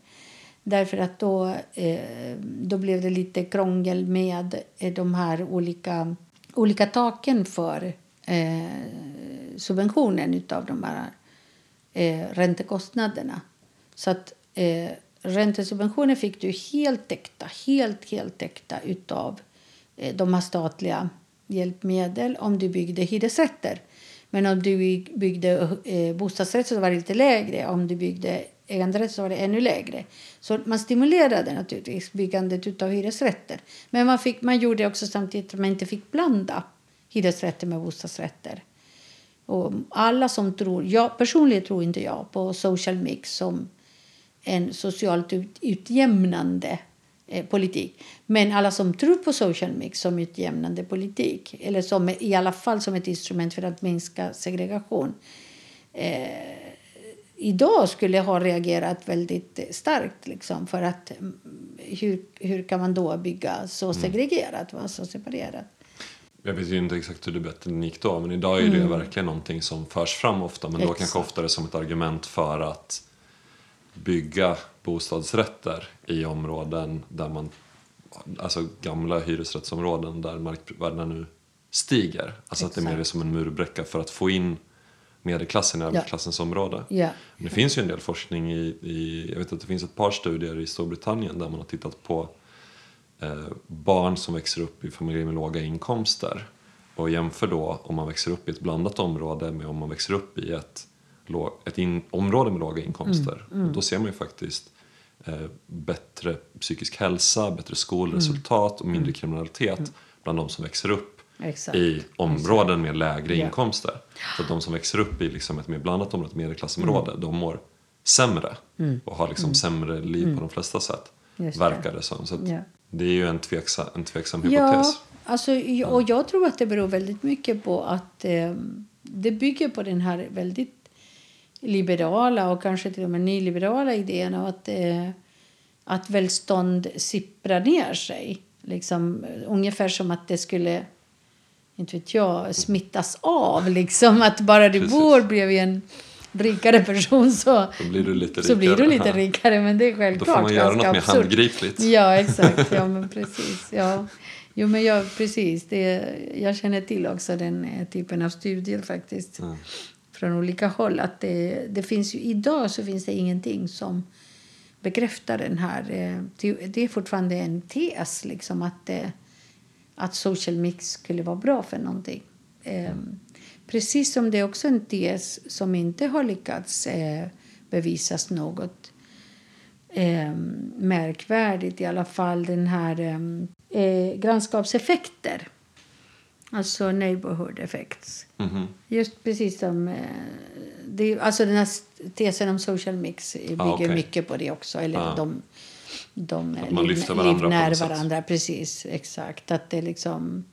B: Därför att då, eh, då blev det lite krångel med eh, de här olika, olika taken för eh, subventionen av de här eh, räntekostnaderna. Så att eh, räntesubventioner fick du helt täckta, helt, helt täckta utav Eh, Eh, de har statliga hjälpmedel om du byggde hyresrätter. Men om du byggde eh, bostadsrätt så var det lite lägre. Om du byggde äganderätt så var det ännu lägre. Så man stimulerade naturligtvis byggandet av hyresrätter. Men man, fick, man gjorde också samtidigt att man inte fick blanda hyresrätter med bostadsrätter. Och alla som tror, jag personligen tror inte jag på social mix som en socialt utjämnande Eh, politik. Men alla som tror på social mix som utjämnande politik eller som i alla fall som ett instrument för att minska segregation eh, idag skulle ha reagerat väldigt starkt. Liksom, för att mm, hur, hur kan man då bygga så mm. segregerat, mm. så separerat?
A: Jag vet ju inte exakt hur det gick då, men idag är det mm. verkligen någonting som förs fram ofta. Men då exakt. kanske oftare som ett argument för att bygga bostadsrätter i områden där man, alltså gamla hyresrättsområden där markvärdena nu stiger. Alltså Exakt. att det mer är som en murbräcka för att få in medelklassen i arbetarklassens ja. område.
B: Ja.
A: Men det finns ju en del forskning i, i, jag vet att det finns ett par studier i Storbritannien där man har tittat på eh, barn som växer upp i familjer med låga inkomster och jämför då om man växer upp i ett blandat område med om man växer upp i ett ett in, område med låga inkomster. Mm, mm. då ser man ju faktiskt bättre psykisk hälsa, bättre skolresultat och mindre mm. kriminalitet mm. bland de som växer upp Exakt. i områden med lägre yeah. inkomster. Så de som växer upp i liksom ett mer blandat område, ett medelklassområde, mm. de mår sämre mm. och har liksom sämre liv på de flesta sätt. Verkar det som. Så yeah. Det är ju en tveksam, en tveksam hypotes.
B: Ja, alltså, och jag tror att det beror väldigt mycket på att eh, det bygger på den här väldigt liberala och kanske till och med nyliberala idén av att, eh, att välstånd sipprar ner sig. Liksom, ungefär som att det skulle inte vet jag, smittas av. Liksom, att bara du Precis. bor bredvid en rikare person så,
A: Då blir du lite
B: så blir du lite rikare. Men det är
A: Då
B: självklart
A: får man göra något mer
B: absurt.
A: handgripligt.
B: Ja, exakt. Ja, men precis. Ja. Jo, men jag, precis. Det, jag känner till också den eh, typen av studier faktiskt.
A: Ja.
B: Från olika håll. Att det, det finns ju, idag så finns det ingenting som bekräftar den här... Eh, det är fortfarande en tes liksom att, eh, att social mix skulle vara bra för någonting. Ehm, precis som det är också en tes som inte har lyckats eh, bevisas något ehm, märkvärdigt i alla fall den här ehm, grannskapseffekter. Alltså neighborhood effects.
A: Mhm.
B: Just precis som... Eh, det, alltså den här tesen om social mix bygger
A: Ah, okej.
B: mycket på det också. Eller
A: Ah.
B: de, de
A: Att man
B: liv-
A: lyfter varandra
B: livnär varandra. Precis, exakt. Att det liksom...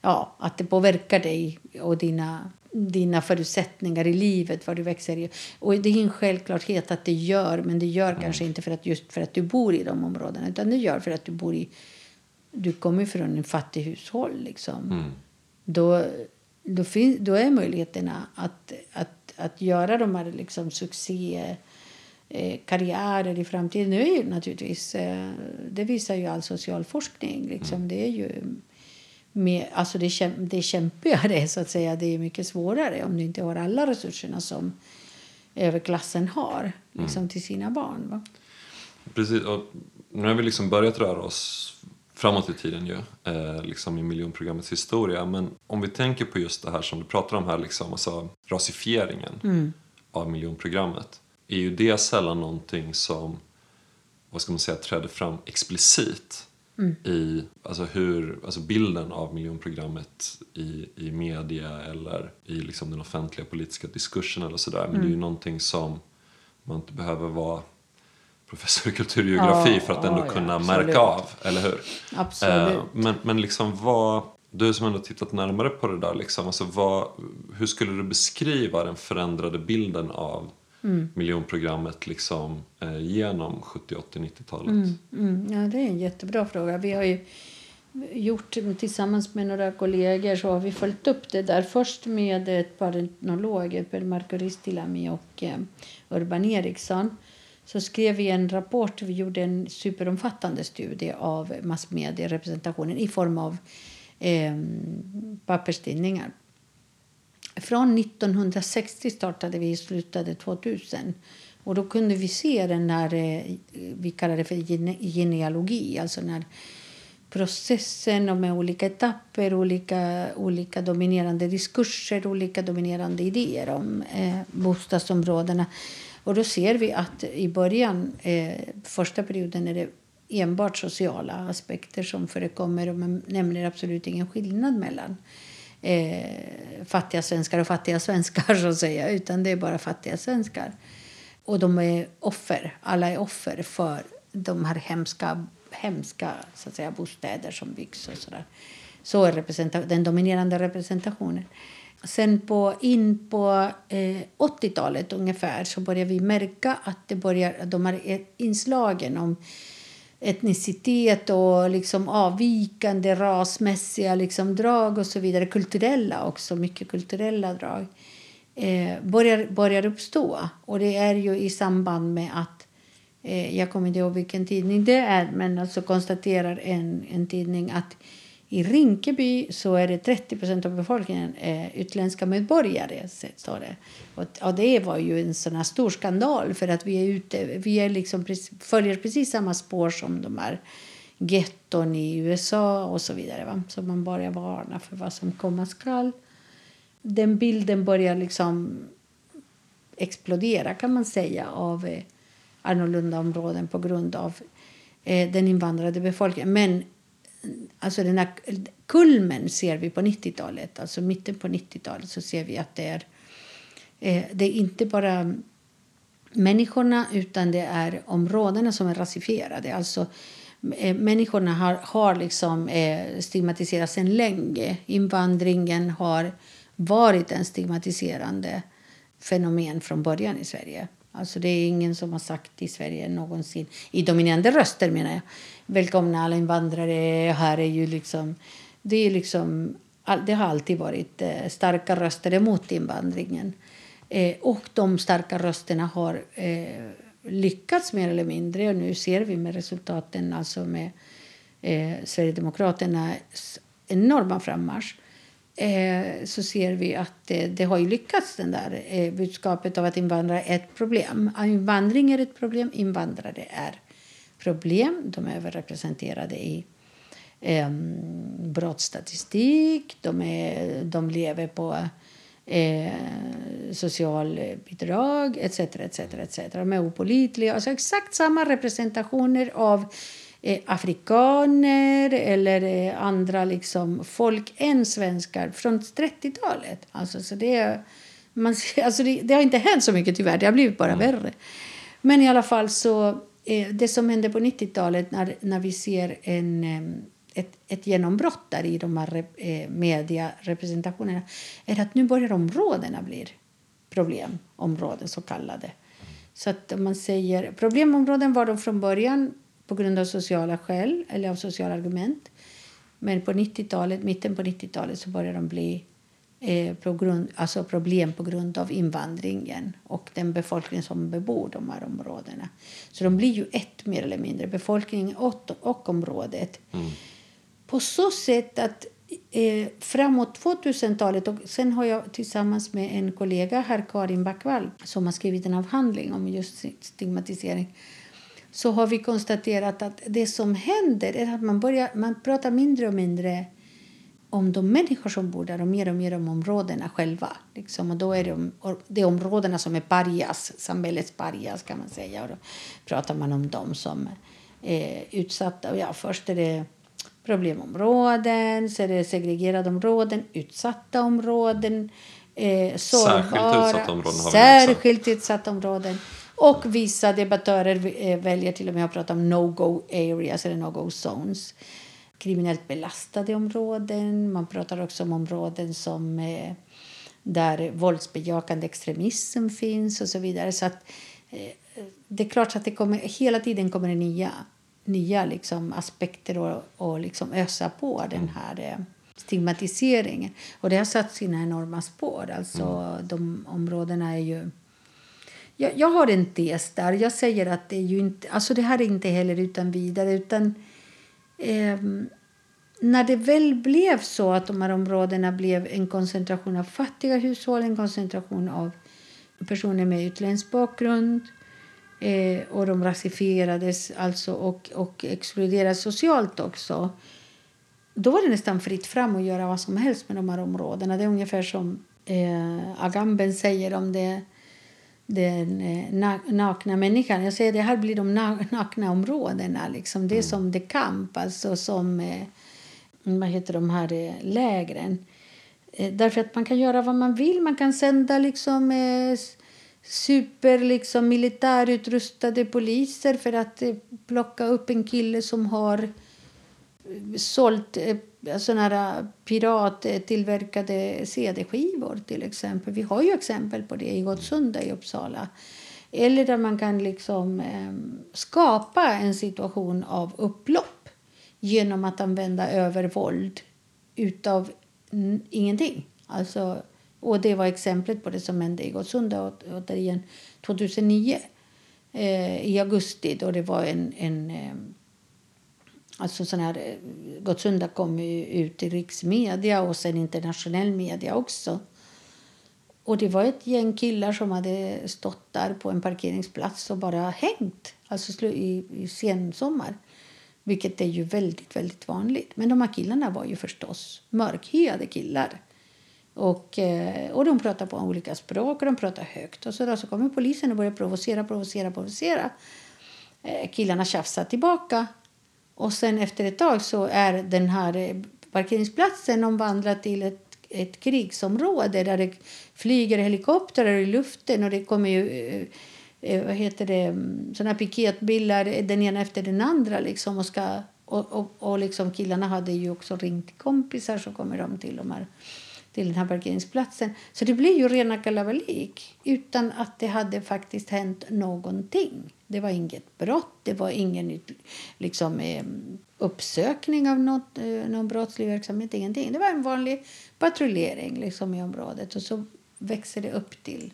B: Ja, att det påverkar dig och dina, dina förutsättningar i livet, vad du växer i. Och det är en självklarhet att det gör, men det gör kanske inte för att just för att du bor i de områdena, utan det gör för att du bor i... Du kommer från en fattig hushåll liksom
A: Mm.
B: Då, då, fin, då är möjligheterna att, att, att göra de här liksom succé karriärer i framtiden. Nu är ju naturligtvis, eh, det visar ju all social forskning. Liksom. Det är ju mer, alltså det, det kämpigare, så att säga. Det är mycket svårare om du inte har alla resurserna som överklassen har liksom, till sina barn. Va?
A: Precis, och nu har vi liksom börjat röra oss framåt i tiden ju, eh, liksom i miljonprogrammets historia. Men om vi tänker på just det här som du pratar om här, liksom, alltså rasifieringen av miljonprogrammet. Är ju det sällan någonting som, vad ska man säga, träder fram explicit i alltså hur, alltså bilden av miljonprogrammet i, i media eller i liksom den offentliga politiska diskursen eller sådär. Men det är ju någonting som man inte behöver vara professor i kulturgeografi
B: Ja,
A: för att ändå
B: ja,
A: kunna
B: absolut.
A: märka av, eller hur?
B: Absolut.
A: Eh, men, men liksom vad, du som ändå tittat närmare på det där, liksom, alltså vad, hur skulle du beskriva den förändrade bilden av
B: Mm.
A: miljonprogrammet liksom, eh, genom 70, 80, 90-talet?
B: Mm, ja, det är en jättebra fråga. Vi har ju gjort tillsammans med några kollegor så har vi följt upp det där. Först med ett par etnologer, Per-Marco Ristilami och eh, Urban Eriksson. Så skrev vi en rapport. Vi gjorde en superomfattande studie av massmedierepresentationen i form av eh, papperstidningar. Från 1960 startade vi slutade 2000. Och då kunde vi se den där, eh, vi kallar det för gene- genealogi, alltså den här processen och med olika etapper, olika, olika dominerande diskurser, olika dominerande idéer om eh, bostadsområdena. Och då ser vi att i början, eh, första perioden, är det enbart sociala aspekter som förekommer och man nämner absolut ingen skillnad mellan eh, fattiga svenskar och fattiga svenskar så att säga, utan det är bara fattiga svenskar. Och de är offer, alla är offer för de här hemska, hemska så att säga, bostäder som byggs och sådär. Så är representa- den dominerande representationen. Sen på, in på eh, 80-talet ungefär så börjar vi märka att det börjar, de här inslagen om etnicitet och liksom avvikande rasmässiga liksom drag och så vidare. Kulturella också, mycket kulturella drag. Eh, börjar, börjar uppstå. Och det är ju i samband med att eh, jag kommer inte ihåg vilken tidning det är men alltså konstaterar en, en tidning att i Rinkeby så är det 30% av befolkningen eh, utländska medborgare. Står det. Och, och det var ju en sån här stor skandal för att vi är ute, vi är liksom, följer precis samma spår som de här getton i USA och så vidare. Va? Så man börjar varna för vad som komma skall. Den bilden börjar liksom explodera kan man säga av eh, annorlunda områden på grund av eh, den invandrade befolkningen. Men alltså den här kulmen ser vi på 90-talet, alltså mitten på 90-talet så ser vi att det är, eh, det är inte bara människorna utan det är områdena som är rasifierade. Alltså eh, människorna har, har liksom eh, stigmatiserats sedan länge. Invandringen har varit en stigmatiserande fenomen från början i Sverige. Alltså det är ingen som har sagt i Sverige någonsin, i dominerande röster menar jag, välkomna alla invandrare, här är ju liksom, det är liksom, det har alltid varit eh, starka röster emot invandringen. Eh, och de starka rösterna har eh, lyckats mer eller mindre. Och nu ser vi med resultaten, alltså med eh, Sverigedemokraternas enorma frammarsch eh, så ser vi att det, det har ju lyckats, den där eh, budskapet av att invandrare är ett problem. Invandring är ett problem, invandrare är problem. De är överrepresenterade i eh, brottsstatistik, de, är, de lever på eh, socialbidrag etc. etc, etc. De är opolitliga. Alltså exakt samma representationer av eh, afrikaner eller eh, andra liksom, folk än svenskar från 30-talet. Alltså, så det, man, alltså det, det, har inte hänt så mycket tyvärr, det har blivit bara mm. värre. Men i alla fall så, eh, det som hände på 90-talet när, när vi ser en ett, ett genombrott där i de här eh, medierepresentationerna är att nu börjar områdena bli problemområden, så kallade. Så att man säger, problemområden var de från början på grund av sociala skäl eller av sociala argument. Men på 90-talet, mitten på 90-talet så började de bli eh, på grund, alltså problem på grund av invandringen och den befolkning som bebor de här områdena. Så de blir ju ett mer eller mindre, befolkningen och, och området. Mm på så sätt att eh, framåt 2000-talet och sen har jag tillsammans med en kollega här, Karin Backwall, som har skrivit en avhandling om just stigmatisering så har vi konstaterat att det som händer är att man, börjar, man pratar mindre och mindre om de människor som bor där och mer och mer om områdena själva. Liksom. Och då är det, det områdena som är parias, samhällets parias kan man säga. Och då pratar man om dem som är utsatta. Ja, först är det problemområden, så är det segregerade områden, utsatta områden,
A: eh, sårbara, särskilt utsatta områden.
B: Särskilt utsatta områden. Och vissa debattörer eh, väljer till och med att prata om no-go areas eller no-go zones. Kriminellt belastade områden. Man pratar också om områden som eh, där våldsbejakande extremism finns och så vidare. Så att, eh, det är klart att det kommer, hela tiden kommer det nya nya liksom, aspekter och, och liksom ösa på den mm. här eh, stigmatiseringen. Och det har satt sina enorma spår. Alltså, mm. De områdena är ju... Jag, jag, har en tes där. Jag säger att det är ju inte... Alltså det här är inte heller utan vidare. utan eh, När det väl blev så att de här områdena blev en koncentration av fattiga hushåll, en koncentration av personer med utländsk bakgrund Eh, och de rasifierades alltså och, och exkluderades socialt också. Då var det nästan fritt fram att göra vad som helst med de här områdena. Det är ungefär som eh, Agamben säger om det, den eh, nakna människan. Jag säger det här blir de nakna områdena. Liksom. Det är mm. som det kamp, alltså som eh, vad heter de här eh, lägren. Därför att man kan göra vad man vill. Man kan sända liksom super liksom, militärutrustade poliser för att plocka upp en kille som har sålt såna här pirattillverkade cd-skivor till exempel. Vi har ju exempel på det i Gottsunda i Uppsala. Eller där man kan liksom eh, skapa en situation av upplopp genom att använda övervåld utav ingenting. Alltså och det var exemplet på det som hände i Gottsunda återigen 2009 eh, i augusti då det var en, en eh, Alltså sån här, eh, Gottsunda kom ju ut i riksmedia och sen internationell media också. Och det var ett gäng killar som hade stått där på en parkeringsplats och bara hängt. Alltså i, i sensommar. Vilket är ju väldigt, väldigt vanligt. Men de här killarna var ju förstås mörkhyade killar. Och, eh, och de pratade på olika språk och de pratade högt. Och så, då, så kommer polisen och börjar provocera, provocera, provocera. Eh, killarna tjafsar tillbaka. Och sen efter ett tag så är den här eh, parkeringsplatsen omvandlad till ett, ett krigsområde där det flyger helikoptrar i luften och det kommer ju eh, eh, vad heter det, mm, såna piketbilar den ena efter den andra liksom och ska och, och, och liksom killarna hade ju också ringt kompisar så kommer de till de här till den här parkeringsplatsen. Så det blir ju rena kalabalik utan att det hade faktiskt hänt någonting. Det var inget brott, det var ingen liksom, uppsökning av något, eh, någon brottslig verksamhet, ingenting. Det var en vanlig patrullering liksom, i området och så växer det upp till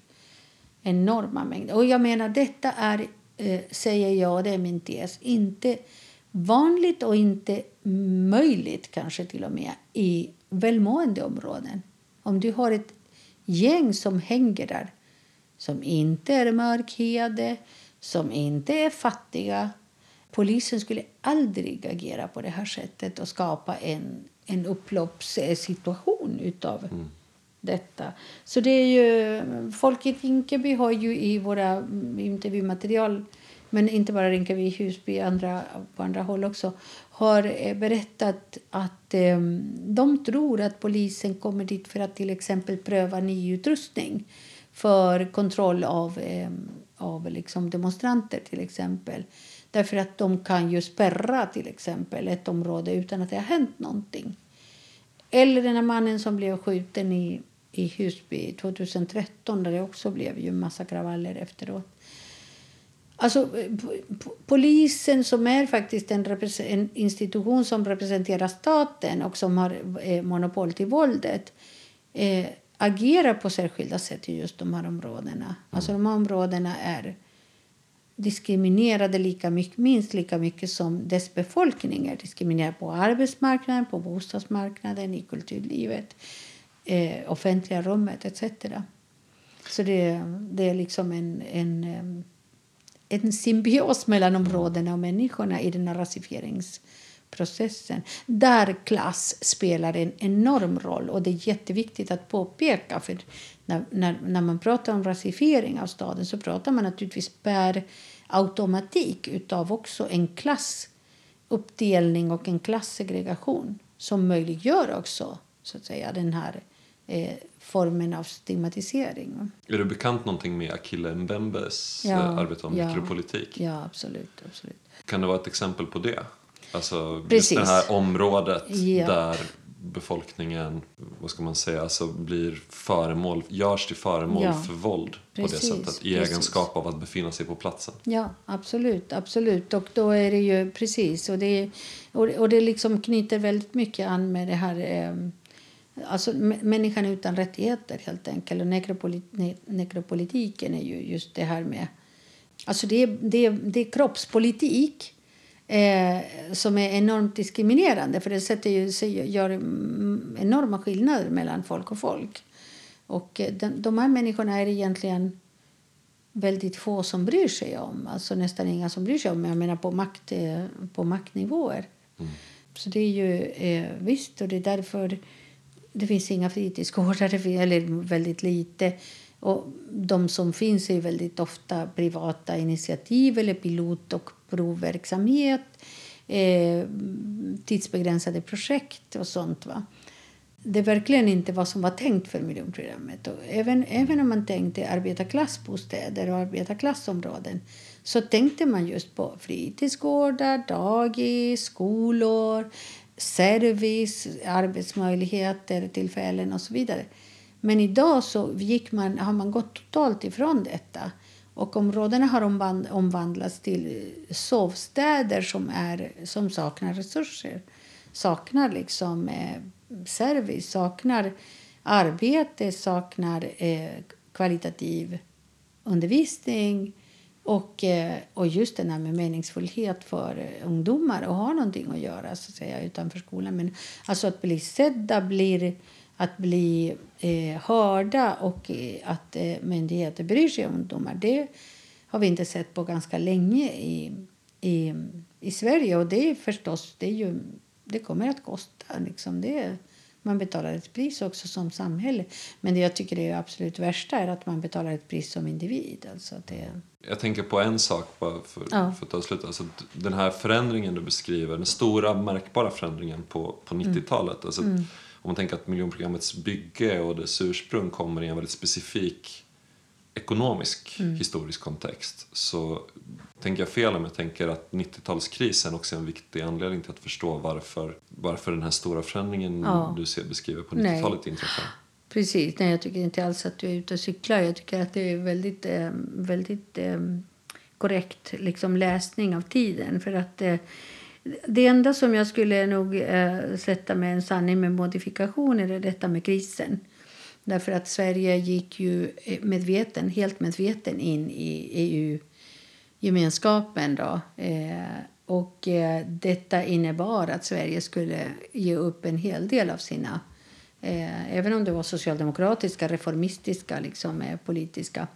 B: enorma mängder. Och jag menar, detta är, eh, säger jag, det är min tes, inte vanligt och inte möjligt kanske till och med i välmående områden. Om du har ett gäng som hänger där som inte är mörkhyade, som inte är fattiga. Polisen skulle aldrig agera på det här sättet och skapa en, en upploppssituation utav mm. detta. Så det är ju, Folket Rinkeby har ju i våra intervjumaterial men inte bara Rinkaby, Husby, andra, på andra håll också har eh, berättat att eh, de tror att polisen kommer dit för att till exempel pröva ny utrustning för kontroll av, eh, av liksom demonstranter till exempel. Därför att de kan ju spärra till exempel ett område utan att det har hänt någonting. Eller den här mannen som blev skjuten i, i Husby 2013 där det också blev ju massa kravaller efteråt. Alltså, eh, polisen som är faktiskt en, en, institution som representerar staten och som har eh, monopol till våldet eh, agerar på särskilda sätt i just de här områdena. Mm. Alltså de här områdena är diskriminerade lika mycket, minst lika mycket som dess befolkning är diskriminerad på arbetsmarknaden, på bostadsmarknaden, i kulturlivet, eh, offentliga rummet etc. Så det, det är liksom en, en, eh, en symbios mellan områdena och människorna i den här rasifieringsprocessen processen där klass spelar en enorm roll. Och Det är jätteviktigt att påpeka. för när, när, när man pratar om rasifiering av staden så pratar man naturligtvis per automatik utav också en klassuppdelning och en klassegregation som möjliggör också så att säga, den här eh, formen av stigmatisering.
A: Är du bekant någonting med Akille Mbembes ja, arbete om ja, mikropolitik?
B: Ja, absolut, absolut.
A: Kan det vara ett exempel på det? Alltså Precis. just det här området ja. där befolkningen vad ska man säga, alltså blir föremål, görs till föremål ja. för våld Precis. på det sättet i Precis. egenskap av att befinna sig på platsen.
B: Ja, absolut. absolut. Och då är det ju precis. Och det, och, och det liksom knyter väldigt mycket an med det här eh, Alltså människan utan rättigheter helt enkelt. Och nekropolit, ne, nekropolitiken är ju just det här med... Alltså det, det, det är kroppspolitik eh, som är enormt diskriminerande för det sätter ju, gör enorma skillnader mellan folk och folk. Och eh, de, de här människorna är egentligen väldigt få som bryr sig om. Alltså nästan inga som bryr sig om. Jag menar på, makt, eh, på maktnivåer. Mm. Så det är ju eh, visst och det är därför det finns inga fritidsgårdar, eller väldigt lite. Och de som finns är väldigt ofta privata initiativ eller pilot och provverksamhet, eh, tidsbegränsade projekt och sånt. Va? Det är verkligen inte vad som var tänkt för miljonprogrammet. Och även, även om man tänkte arbetarklassbostäder och arbetarklassområden så tänkte man just på fritidsgårdar, dagis, skolor, service, arbetsmöjligheter, tillfällen och så vidare. Men idag så gick man, har man gått totalt ifrån detta. Och områdena har omvandlats till sovstäder som, är, som saknar resurser. Saknar liksom eh, service, saknar arbete, saknar eh, kvalitativ undervisning och, eh, och just det här med meningsfullhet för eh, ungdomar att ha någonting att göra så att säga, utanför skolan. Men alltså att bli sedda, blir, att bli eh, hörda och eh, att eh, myndigheter bryr sig om ungdomar. Det har vi inte sett på ganska länge i, i, i Sverige. Och det är förstås, det, är ju, det kommer att kosta. Liksom. Det, man betalar ett pris också som samhälle. Men det jag tycker är absolut värsta är att man betalar ett pris som individ. Alltså det...
A: Jag tänker på en sak bara för, ja. för att avsluta. Alltså, den här förändringen du beskriver, den stora märkbara förändringen på, på 90-talet. Mm. Alltså, mm om man tänker att miljonprogrammets bygge och dess ursprung kommer i en väldigt specifik ekonomisk mm. historisk kontext så tänker jag fel om jag tänker att 90-talskrisen också är en viktig anledning till att förstå varför, varför den här stora förändringen ja. du ser beskriver på 90-talet inträffar.
B: Precis, nej jag tycker inte alls att du är ute och cyklar. Jag tycker att det är väldigt, eh, väldigt eh, korrekt liksom, läsning av tiden. För att eh, det enda som jag skulle nog eh, sätta med en sanning med modifikationer är detta med krisen. Därför att Sverige gick ju eh, medveten, helt medveten in i EU-gemenskapen. Då. Eh, och eh, detta innebar att Sverige skulle ge upp en hel del av sina eh, även om det var socialdemokratiska, reformistiska liksom, eh, politiska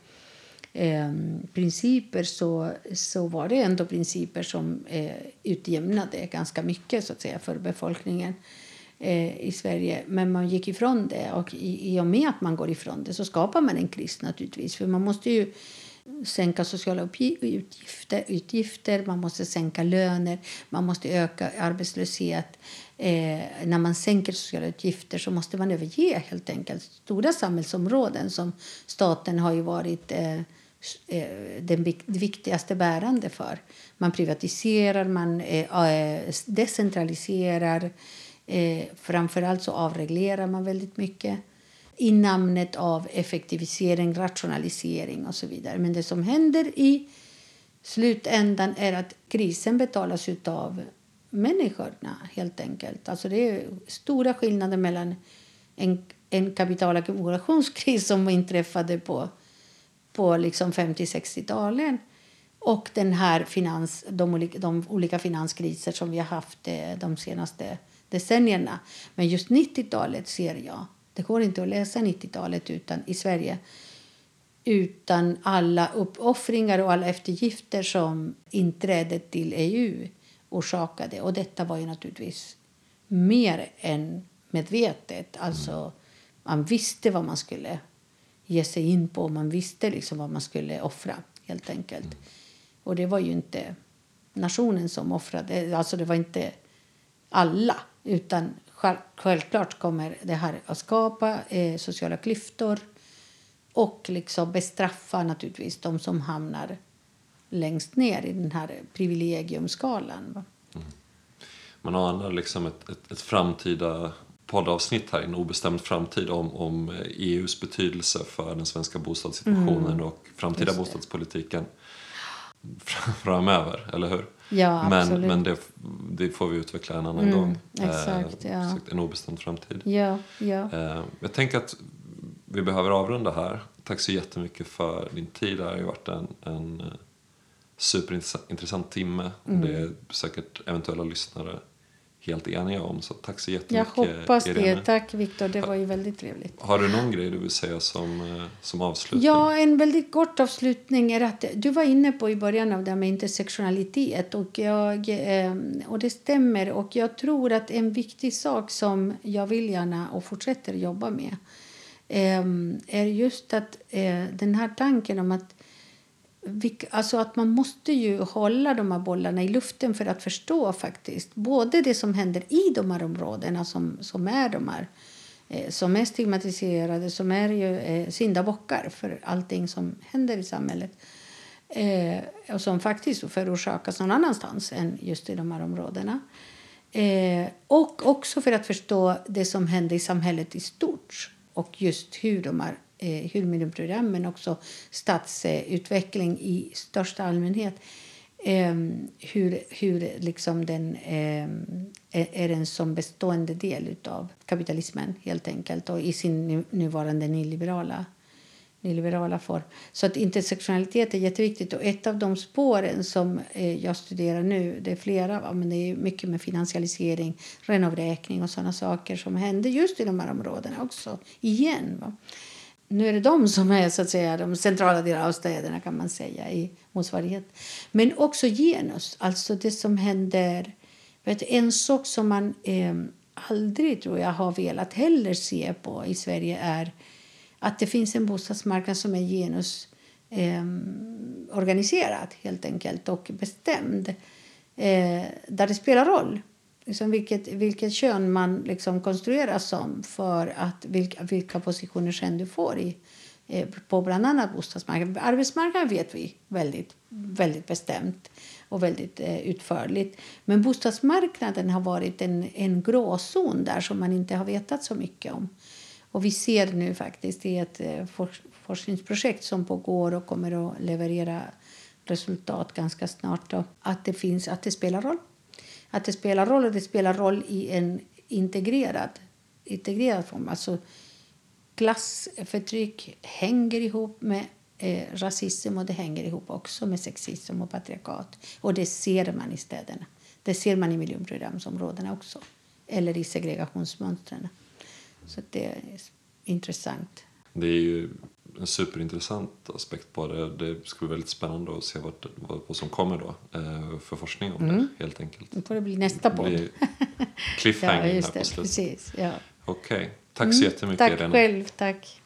B: eh, principer så, så var det ändå principer som eh, utjämnade ganska mycket så att säga, för befolkningen eh, i Sverige. Men man gick ifrån det och i, i och med att man går ifrån det så skapar man en kris naturligtvis. För man måste ju sänka sociala utgifter, utgifter, man måste sänka löner, man måste öka arbetslöshet. Eh, när man sänker sociala utgifter så måste man överge helt enkelt stora samhällsområden som staten har ju varit eh, eh Eh, den viktigaste bärande för. Man privatiserar, man eh, eh, decentraliserar. Eh, framförallt så avreglerar man väldigt mycket i namnet av effektivisering, rationalisering och så vidare. Men det som händer i slutändan är att krisen betalas av människorna helt enkelt. Alltså det är stora skillnader mellan en, en kapitalackumulationskris som inträffade på, på liksom 50-60-talen och den här finans, de, olika, de olika finanskriser som vi har haft eh, de senaste decennierna. Men just 90-talet ser jag det går inte att läsa 90-talet utan, i Sverige utan alla uppoffringar och alla eftergifter som inträdet till EU orsakade. Och detta var ju naturligtvis mer än medvetet. Alltså, man visste vad man skulle ge sig in på. Man visste liksom vad man skulle offra, helt enkelt. Och det var ju inte nationen som offrade. Alltså det var inte alla, utan självklart kommer det här att skapa eh, sociala klyftor och liksom bestraffa naturligtvis de som hamnar längst ner i den här privilegiumskalan. Mm.
A: Man anar liksom ett, ett, ett framtida poddavsnitt här i en obestämd framtid om, om EUs betydelse för den svenska bostadssituationen mm. och framtida bostadspolitiken framöver, eller hur?
B: Ja,
A: men men det, det får vi utveckla en annan
B: mm,
A: gång.
B: Exakt, eh, ja.
A: En obestämd framtid.
B: Ja, ja.
A: Eh, jag tänker att vi behöver avrunda här. Tack så jättemycket för din tid. Det har ju varit en, en eh, superintressant timme. Mm. Det är säkert eventuella lyssnare helt eniga om. Så tack så jättemycket
B: Jag hoppas Irene. det. Tack Viktor, det var ju väldigt trevligt.
A: Har du någon grej du vill säga som, eh, som avslutning?
B: Ja, en väldigt kort avslutning är att du var inne på i början av det med intersektionalitet och, jag, eh, och det stämmer och jag tror att en viktig sak som jag vill gärna och fortsätter jobba med eh, är just att den här tanken om att Alltså att man måste ju hålla de här bollarna i luften för att förstå faktiskt både det som händer i de här områdena som, som är de här eh, som är stigmatiserade, som är ju eh, syndabockar för allting som händer i samhället eh, och som faktiskt förorsakas någon annanstans än just i de här områdena. Eh, och också för att förstå det som händer i samhället i stort och just hur de här eh, HUR men också stadsutveckling i största allmänhet. Eh, hur, hur liksom den eh, är en som bestående del av kapitalismen helt enkelt och i sin nuvarande nyliberala nyliberala form. Så att intersektionalitet är jätteviktigt. Och ett av de spåren som eh, jag studerar nu, det är flera, va? men det är mycket med finansialisering, renovräkning och sådana saker som händer just i de här områdena också, igen. Va? Nu är det de som är så att säga, de centrala delarna av städerna kan man säga i motsvarighet. Men också genus, alltså det som händer. Vet, en sak som man eh, aldrig tror jag har velat heller se på i Sverige är att det finns en bostadsmarknad som är genus eh, organiserad helt enkelt och bestämd. Eh, där det spelar roll liksom vilket, vilket kön man liksom konstrueras som för att vilka, vilka positioner sen du får i, eh, på bland annat bostadsmarknaden. Arbetsmarknaden vet vi väldigt, väldigt bestämt och väldigt eh, utförligt. Men bostadsmarknaden har varit en, en gråzon där som man inte har vetat så mycket om. Och vi ser nu faktiskt i ett eh, forskningsprojekt som pågår och kommer att leverera resultat ganska snart då, att det finns att det spelar roll att det spelar roll och det spelar roll i en integrerad, integrerad form. Alltså klassförtryck hänger ihop med eh, rasism och det hänger ihop också med sexism och patriarkat. Och det ser man i städerna. Det ser man i miljonprogramsområdena också. Eller i segregationsmönstren. Så det är intressant.
A: Det är ju en superintressant aspekt på det. Det ska bli väldigt spännande att se vad, vad, som kommer då eh, för forskning om
B: Mm.
A: det helt enkelt.
B: Nu får det bli nästa
A: Det
B: podd.
A: blir cliffhanging
B: Ja, just
A: här på
B: det.
A: slutet.
B: Precis. Ja.
A: Okej, tack så jättemycket
B: Tack
A: Irene.
B: själv. Tack.